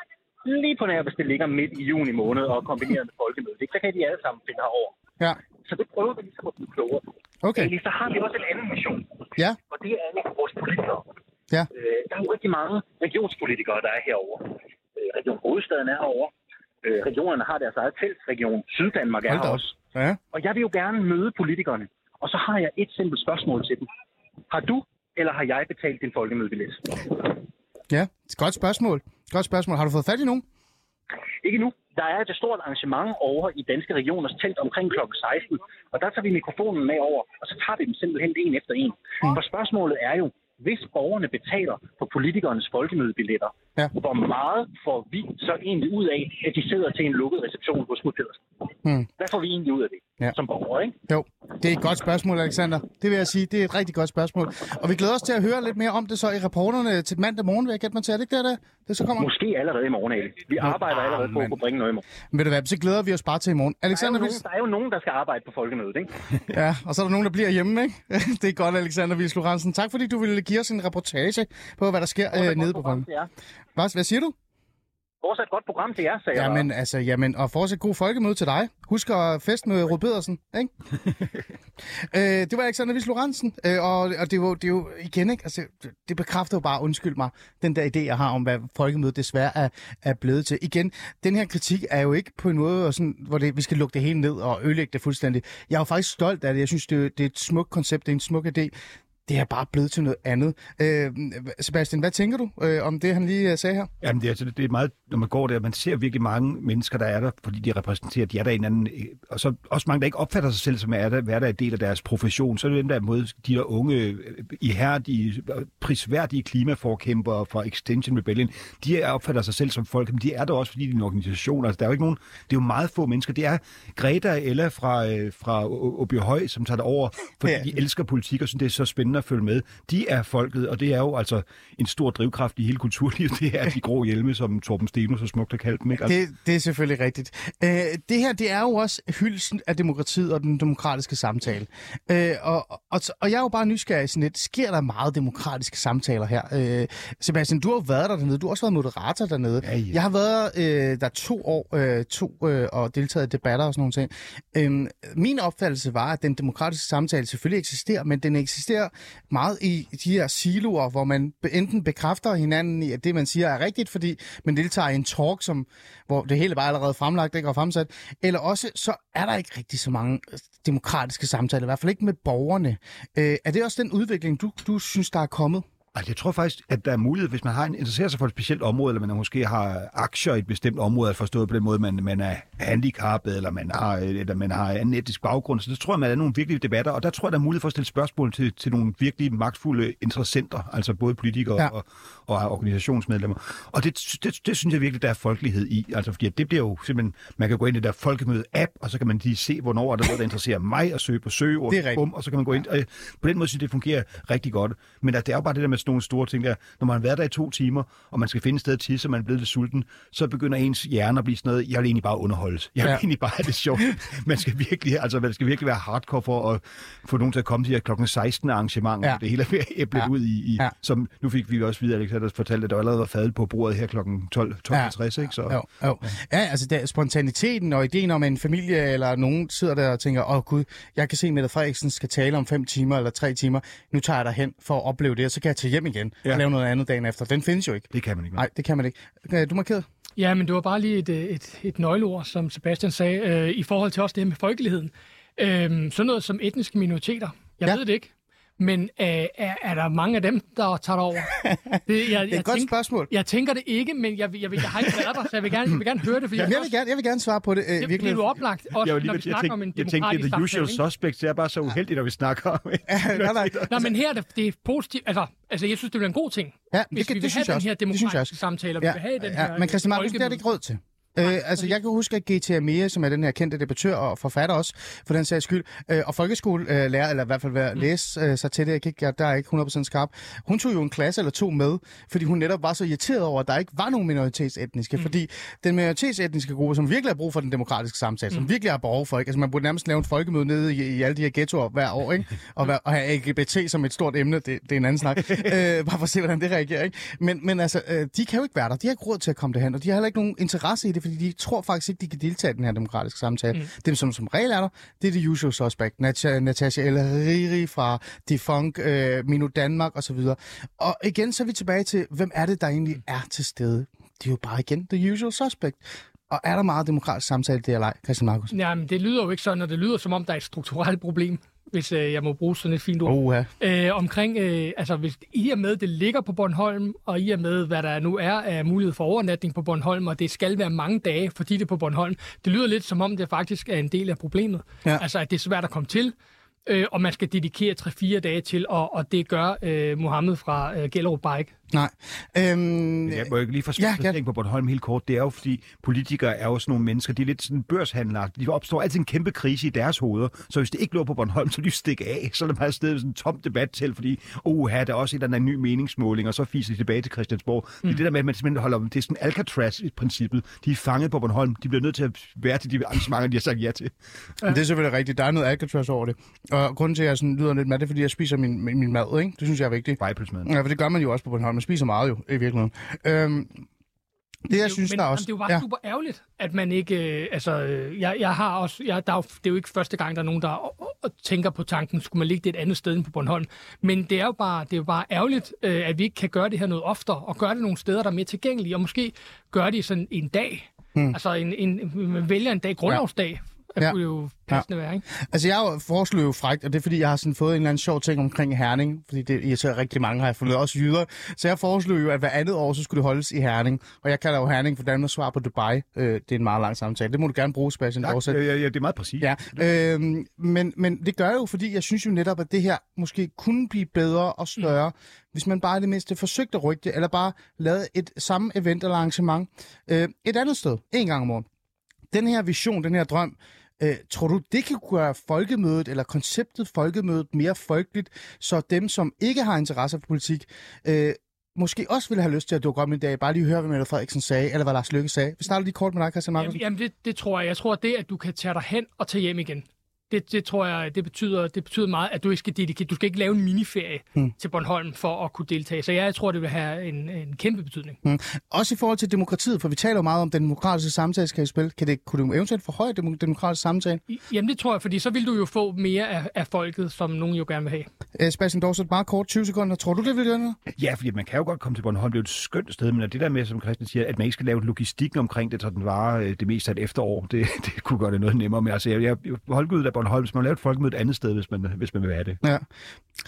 Speaker 8: Lige på nær, hvis det ligger midt i juni måned og kombineret med folkemødet. ikke? Så kan de alle sammen finde herover.
Speaker 3: Ja,
Speaker 8: Så det prøver vi ligesom at blive klogere på.
Speaker 3: okay.
Speaker 8: Egentlig, så har vi også en anden mission.
Speaker 3: Ja,
Speaker 8: Og det er egentlig vores politikere.
Speaker 3: ja.
Speaker 8: Øh, der er jo rigtig mange regionspolitikere, der er herover. Øh, Region Hovedstaden er herover. Øh, regionerne har deres eget felt. Region Syddanmark er også.
Speaker 3: Ja.
Speaker 8: Og jeg vil jo gerne møde politikerne. Og så har jeg et simpelt spørgsmål til dem. Har du eller har jeg betalt din folkemødebillet?
Speaker 3: Ja, godt spørgsmål. Godt spørgsmål. Har du fået fat i nogen?
Speaker 8: Ikke nu. Der er et stort arrangement over i Danske Regioners telt omkring kl. 16. Og der tager vi mikrofonen med over, og så tager vi dem simpelthen en efter en.
Speaker 3: Mm.
Speaker 8: For spørgsmålet er jo, hvis borgerne betaler for politikernes folkemødebilletter,
Speaker 3: Ja.
Speaker 8: hvor meget får vi så egentlig ud af, at de sidder til en lukket reception hos Knud Pedersen?
Speaker 3: Hmm.
Speaker 8: Hvad får vi egentlig ud af det
Speaker 3: Ja.
Speaker 8: som borgere, ikke?
Speaker 3: Jo, det er et godt spørgsmål, Alexander. Det vil jeg sige, det er et rigtig godt spørgsmål. Og vi glæder os til at høre lidt mere om det så i reporterne til mandag morgen, vil jeg gætte mig til. Er det ikke der, det, det så kommer?
Speaker 8: Måske allerede i morgen, Ali. Vi arbejder
Speaker 3: ah,
Speaker 8: allerede på at
Speaker 3: men-
Speaker 8: kunne bringe noget i morgen.
Speaker 3: Men ved du hvad, så glæder vi os bare til i morgen.
Speaker 8: Der er,
Speaker 3: Alexander,
Speaker 8: nogen, der er jo nogen, der skal arbejde på folkemødet, ikke?
Speaker 3: Ja, og så er der nogen, der bliver hjemme, ikke? Det er godt, Alexander Vis Lorentzen. Tak fordi du ville give os en reportage på, hvad der sker øh, nede på
Speaker 8: program
Speaker 3: Bornholm.
Speaker 8: til jer.
Speaker 3: Hvad, hvad siger du?
Speaker 8: Fortsat godt program til jer, sagde jeg.
Speaker 3: Jamen, altså, jamen, og fortsat god folkemøde til dig. Husk at feste med Rud Pedersen, ikke? øh, det var Alexander Vis Lorentzen, øh, og, og det, var, det er jo igen, ikke? Altså, det bekræfter jo bare, undskyld mig, den der idé, jeg har om, hvad folkemødet desværre er, er blevet til. Igen, den her kritik er jo ikke på en måde, sådan, hvor det, vi skal lukke det hele ned og ødelægge det fuldstændig. Jeg er jo faktisk stolt af det. Jeg synes, det, er- det er et smukt koncept, det er en smuk idé. Det er bare blevet til noget andet. Øh, Sebastian, hvad tænker du øh, om det, han lige øh, sagde her?
Speaker 7: Jamen, det er, altså, det er meget, når man går der, man ser virkelig mange mennesker, der er der, fordi de repræsenterer, de er der en anden, øh, og så også mange, der ikke opfatter sig selv som er der, hvad der er del af deres profession. Så er det dem, der er mod de der unge, øh, ihærdige, prisværdige klimaforkæmpere fra Extension Rebellion. De er- opfatter sig selv som folk, men de er der også, fordi de er en organisation. Altså, der er jo ikke nogen, det er jo meget få mennesker. Det er Greta Ella fra, fra Åby Høj, som tager det over, fordi
Speaker 3: ja.
Speaker 7: de elsker politik og synes, det er så spændende at følge med. De er folket, og det er jo altså en stor drivkraft i hele kulturlivet. Det er de grå hjelme, som Torben Steno så smukt har kaldt dem. Ikke? Altså,
Speaker 3: Det, det er selvfølgelig rigtigt. Øh, det her, det er jo også hyldelsen af demokratiet og den demokratiske samtale. Øh, og, og, og jeg er jo bare nysgerrig sådan lidt, sker der meget demokratiske samtaler her? Øh, Sebastian, du har jo været der dernede, du har også været moderator dernede.
Speaker 7: Ja, ja.
Speaker 3: Jeg har været øh, der to år øh, to, øh, og deltaget i debatter og sådan nogle ting. Øh, min opfattelse var, at den demokratiske samtale selvfølgelig eksisterer, men den eksisterer meget i de her siloer, hvor man enten bekræfter hinanden i, at det, man siger, er rigtigt, fordi man deltager i en talk, som, hvor det hele bare allerede fremlagt ikke, og fremsat, eller også så er der ikke rigtig så mange øh, demokratiske samtaler, i hvert fald ikke med borgerne. Øh, er det også den udvikling, du, du synes, der er kommet?
Speaker 7: Altså, jeg tror faktisk, at der er mulighed, hvis man har en, interesserer sig for et specielt område, eller man måske har aktier i et bestemt område, at forstået på den måde, man, man er handicappet, eller man har, eller man har en etisk baggrund. Så det tror jeg, man er nogle virkelige debatter, og der tror jeg, der er mulighed for at stille spørgsmål til, til nogle virkelig magtfulde interessenter, altså både politikere
Speaker 3: Ja.
Speaker 7: og, og organisationsmedlemmer. Og det, det, det, synes jeg virkelig, der er folkelighed i. Altså, fordi at det bliver jo simpelthen, man kan gå ind i der folkemøde-app, og så kan man lige se, hvornår er der noget, der interesserer mig, og søge på søgeord,
Speaker 3: Det
Speaker 7: bum, og så kan man gå ind. Og på den måde synes jeg, det fungerer rigtig godt. Men at det er jo bare det der med sådan nogle store ting der. Når man har været der i to timer, og man skal finde et sted at tisse, og man er blevet lidt sulten, så begynder ens hjerne at blive sådan noget, jeg vil egentlig bare underholdes. Jeg vil ja.
Speaker 3: Ja.
Speaker 7: egentlig bare have det sjovt. Man skal virkelig, altså, man skal virkelig være hardcore for at få nogen til at komme til her klokken 16 arrangementer, ja.
Speaker 3: Ja.
Speaker 7: det hele er ved at æble ja.
Speaker 3: Ja.
Speaker 7: ud i, i
Speaker 3: Ja.
Speaker 7: som nu fik vi også videre, Alexander fortalte, at der allerede var fadet på bordet her klokken 12, 12.50, ja. ikke? Så,
Speaker 3: Jo, jo. Ja, altså der, spontaniteten og ideen om, en familie eller nogen sidder der og tænker, åh oh, gud, jeg kan se, at Mette Frederiksen skal tale om fem timer eller tre timer. Nu tager jeg dig hen for at opleve det, og så kan jeg tage hjem igen ja. Og lave noget andet dagen efter. Den findes jo ikke.
Speaker 7: det kan man ikke.
Speaker 3: Nej, det kan man ikke. Du markerede?
Speaker 4: Ja, men det var bare lige et, øh, et, et nøgleord, som Sebastian sagde, øh, i forhold til også det her med folkeligheden. Øh, sådan noget som etniske minoriteter. Jeg
Speaker 3: ja.
Speaker 4: ved det ikke. Men øh, er, er der mange af dem, der tager det over? Det, jeg,
Speaker 3: Det er et godt spørgsmål.
Speaker 4: Jeg tænker det ikke, men jeg, jeg, jeg, jeg har ikke været der, så jeg vil gerne, jeg vil gerne høre det. Fordi
Speaker 3: Jamen, jeg, vil gerne, jeg vil gerne svare på det. Øh,
Speaker 4: det, det
Speaker 3: virkelig.
Speaker 4: er jo oplagt, også
Speaker 7: Jeg, lige,
Speaker 4: når vi
Speaker 7: jeg,
Speaker 4: snakker om en
Speaker 7: tænkte, jeg tænkte, det er the usual suspects. Det er bare så uheldigt, når vi snakker om
Speaker 3: nej, nej.
Speaker 4: Nå, men her er det, det er positivt. Altså, altså, jeg synes, det bliver en god ting.
Speaker 3: Ja, det,
Speaker 4: Hvis
Speaker 3: kan-
Speaker 4: vi vil
Speaker 3: det
Speaker 4: have
Speaker 3: jeg
Speaker 4: den her
Speaker 3: Det jeg
Speaker 4: demokratiske samtale, og vi vil have den her
Speaker 3: men Christian Markus, det er det ikke råd til. Øh, altså, jeg kan huske, at G.T. Amia, som er den her kendte debattør og forfatter også, for den sags skyld, øh, og folkeskolelærer, eller i hvert fald være, læse øh, sig til det, jeg kan ikke, jeg, der er ikke 100% skarp, hun tog jo en klasse eller to med, fordi hun netop var så irriteret over, at der ikke var nogen minoritetsetniske, mm. fordi den minoritetsetniske gruppe, som virkelig har brug for den demokratiske samtale, mm. som virkelig har behov for, ikke? altså man burde nærmest lave en folkemøde nede i, i alle de her ghettoer hver år, ikke? Og, og have LGBT som et stort emne, det, det er en anden snak, øh, bare for at se, hvordan det reagerer, ikke? Men, men altså, øh, de kan jo ikke være der, de har ikke råd til at komme derhen, og de har heller ikke nogen interesse i det, fordi de tror faktisk ikke, de kan deltage i den her demokratiske samtale. Mm. Dem, som som regel er der, det er the usual suspect. Nat- Natasha El Hariri fra Defunk, øh, Mino Danmark osv. Og igen, så er vi tilbage til, hvem er det, der egentlig er til stede? Det er jo bare igen the usual suspect. Og er der meget demokratisk samtale, det er leg, Christian Markus?
Speaker 4: Jamen, det lyder jo ikke sådan, og det lyder som om, der er et strukturelt problem, hvis øh, jeg må bruge sådan et fint ord.
Speaker 3: Oha.
Speaker 4: Øh, omkring, øh, altså hvis i og med, det ligger på Bornholm, og i og med, hvad der nu er af mulighed for overnatning på Bornholm, og det skal være mange dage, fordi det er på Bornholm, det lyder lidt som om, det faktisk er en del af problemet.
Speaker 3: Ja.
Speaker 4: Altså, at det er svært at komme til, øh, og man skal dedikere 3-4 dage til, og, og det gør øh, Mohammed fra øh, Gellerup bare ikke.
Speaker 3: Nej. Øhm,
Speaker 7: Jeg må ikke lige få
Speaker 3: Ja,
Speaker 7: ja, på Bornholm helt kort. Det er jo, fordi politikere er jo sådan nogle mennesker, de er lidt sådan børshandlere. De opstår altid en kæmpe krise i deres hoveder. Så hvis det ikke lå på Bornholm, så de stikke af. Så er det bare et sted sådan en tom debat til, fordi oh, her der er også et eller andet ny meningsmåling, og så fiser de tilbage til Christiansborg. Mm. Det er det der med, at man simpelthen holder det er sådan Alcatraz i princippet. De er fanget på Bornholm. De bliver nødt til at være til de arrangementer, de har sagt ja til.
Speaker 3: Men det er selvfølgelig rigtigt. Der er noget Alcatraz over det. Og grunden til, at jeg sådan lyder lidt med det, er, fordi jeg spiser min, min, mad, ikke? Det synes jeg er vigtigt.
Speaker 7: Vejpølsmad.
Speaker 3: Ja, for det gør man jo også på Bornholm. Spiser meget jo, i virkeligheden. Øhm, det, jeg synes,
Speaker 4: men,
Speaker 3: der er
Speaker 4: men
Speaker 3: også...
Speaker 4: det er jo bare ja. super ærgerligt, at man ikke... Øh, altså, øh, jeg, jeg har også... Jeg, der er jo, det er jo ikke første gang, der er nogen, der øh, øh, tænker på tanken, skulle man ligge det et andet sted end på Bornholm. Men det er jo bare, det er jo bare ærgerligt, øh, at vi ikke kan gøre det her noget oftere, og gøre det nogle steder, der er mere tilgængelige, og måske gøre det sådan en dag. Hmm. Altså, en, en, man vælger en dag, grundlovsdag, ja.
Speaker 3: Ja.
Speaker 4: det kunne jo passende ja. være, ikke?
Speaker 3: Altså, jeg jo- foreslår jo frækt, og det er, fordi jeg har sådan fået en eller anden sjov ting omkring Herning, fordi det irriterer rigtig mange, har jeg fundet, også jyder. Så jeg foreslår jo, at hver andet år, så skulle det holdes i Herning. Og jeg kalder jo Herning for Danmarks svar på Dubai. Øh, det er en meget lang samtale. Det må du gerne bruge, Sebastian.
Speaker 7: Tak. Ja, ja, ja, det er meget præcis.
Speaker 3: Ja, øhm, men, men det gør jeg jo, fordi jeg synes jo netop, at det her måske kunne blive bedre og større, mm. hvis man bare i det mindste forsøgte at rykke det, eller bare lavede et samme event eller arrangement øh, et andet sted, en gang om året. Den her vision, den her drøm, øh, tror du, det kan gøre folkemødet, eller konceptet folkemødet mere folkeligt, så dem, som ikke har interesse for politik, øh, måske også ville have lyst til at dukke op en dag, bare lige høre, hvad Mette Frederiksen sagde, eller hvad Lars Løkke sagde. Vi starter lige kort med dig, Christian Markus.
Speaker 4: Jamen, jamen det, det tror jeg. Jeg tror, at det, at du kan tage dig hen og tage hjem igen, det, det tror jeg, det betyder, det betyder meget, at du ikke skal dedikere, du skal ikke lave en miniferie hmm. til Bornholm for at kunne deltage. Så jeg, jeg tror, det vil have en, en kæmpe betydning.
Speaker 3: Mm. Også i forhold til demokratiet, for vi taler jo meget om, den demokratiske samtale skal i spil. Kan det, kunne du eventuelt forhøje den demokratiske samtale?
Speaker 4: Jamen det tror jeg, fordi så vil du jo få mere af, af folket, som nogen jo gerne vil have.
Speaker 3: Øh, Sebastian Dorset, meget kort, 20 sekunder. Tror du, det vil gøre noget?
Speaker 7: Ja, fordi man kan jo godt komme til Bornholm. Det er jo et skønt sted, men det der med, som Christian siger, at man ikke skal lave logistikken omkring det, så den varer øh, det meste af et efterår, det, det kunne gøre det noget nemmere. Men altså, jeg, jeg, Holgud af Bornholm, så man laver et folkemøde et andet sted, hvis man, hvis man vil have det.
Speaker 3: Ja.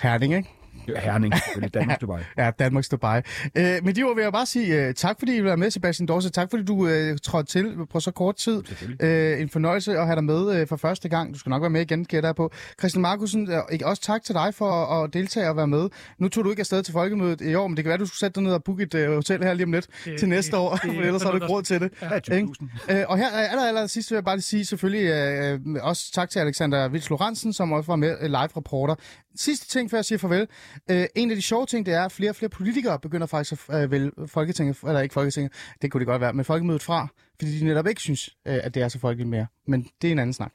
Speaker 3: Herning, ikke?
Speaker 7: Herning, selvfølgelig, Danmark, Dubai.
Speaker 3: Ja, Danmarks Dubai. Øh, med de ord vil jeg bare sige uh, tak, fordi I var med, Sebastian Dorset. Tak, fordi du uh, trådte til på så kort tid. Uh, en fornøjelse at have dig med uh, for første gang. Du skal nok være med igen, gætter jeg på. Christian Markusen, uh, også tak til dig for at, at deltage og være med. Nu tog du ikke afsted til folkemødet i år, men det kan være, du skulle sætte dig ned og booke et uh, hotel her lige om lidt
Speaker 4: Det-
Speaker 3: til næste
Speaker 4: det-
Speaker 3: år,
Speaker 4: det-
Speaker 3: for ellers har du ikke råd til det.
Speaker 7: Ja,
Speaker 3: Ikke?
Speaker 7: 20.000.
Speaker 3: Øh, og her aller, aller sidst vil jeg bare lige sige selvfølgelig øh, også tak til Alexander Vils Lorentzen, som også var med øh, live reporter. Sidste ting, før jeg siger farvel. Øh, en af de sjove ting, det er, at flere og flere politikere begynder faktisk at øh, vælge Folketinget, eller ikke Folketinget, det kunne det godt være, men Folkemødet fra, fordi de netop ikke synes, øh, at det er så folkeligt mere. Men det er en anden snak.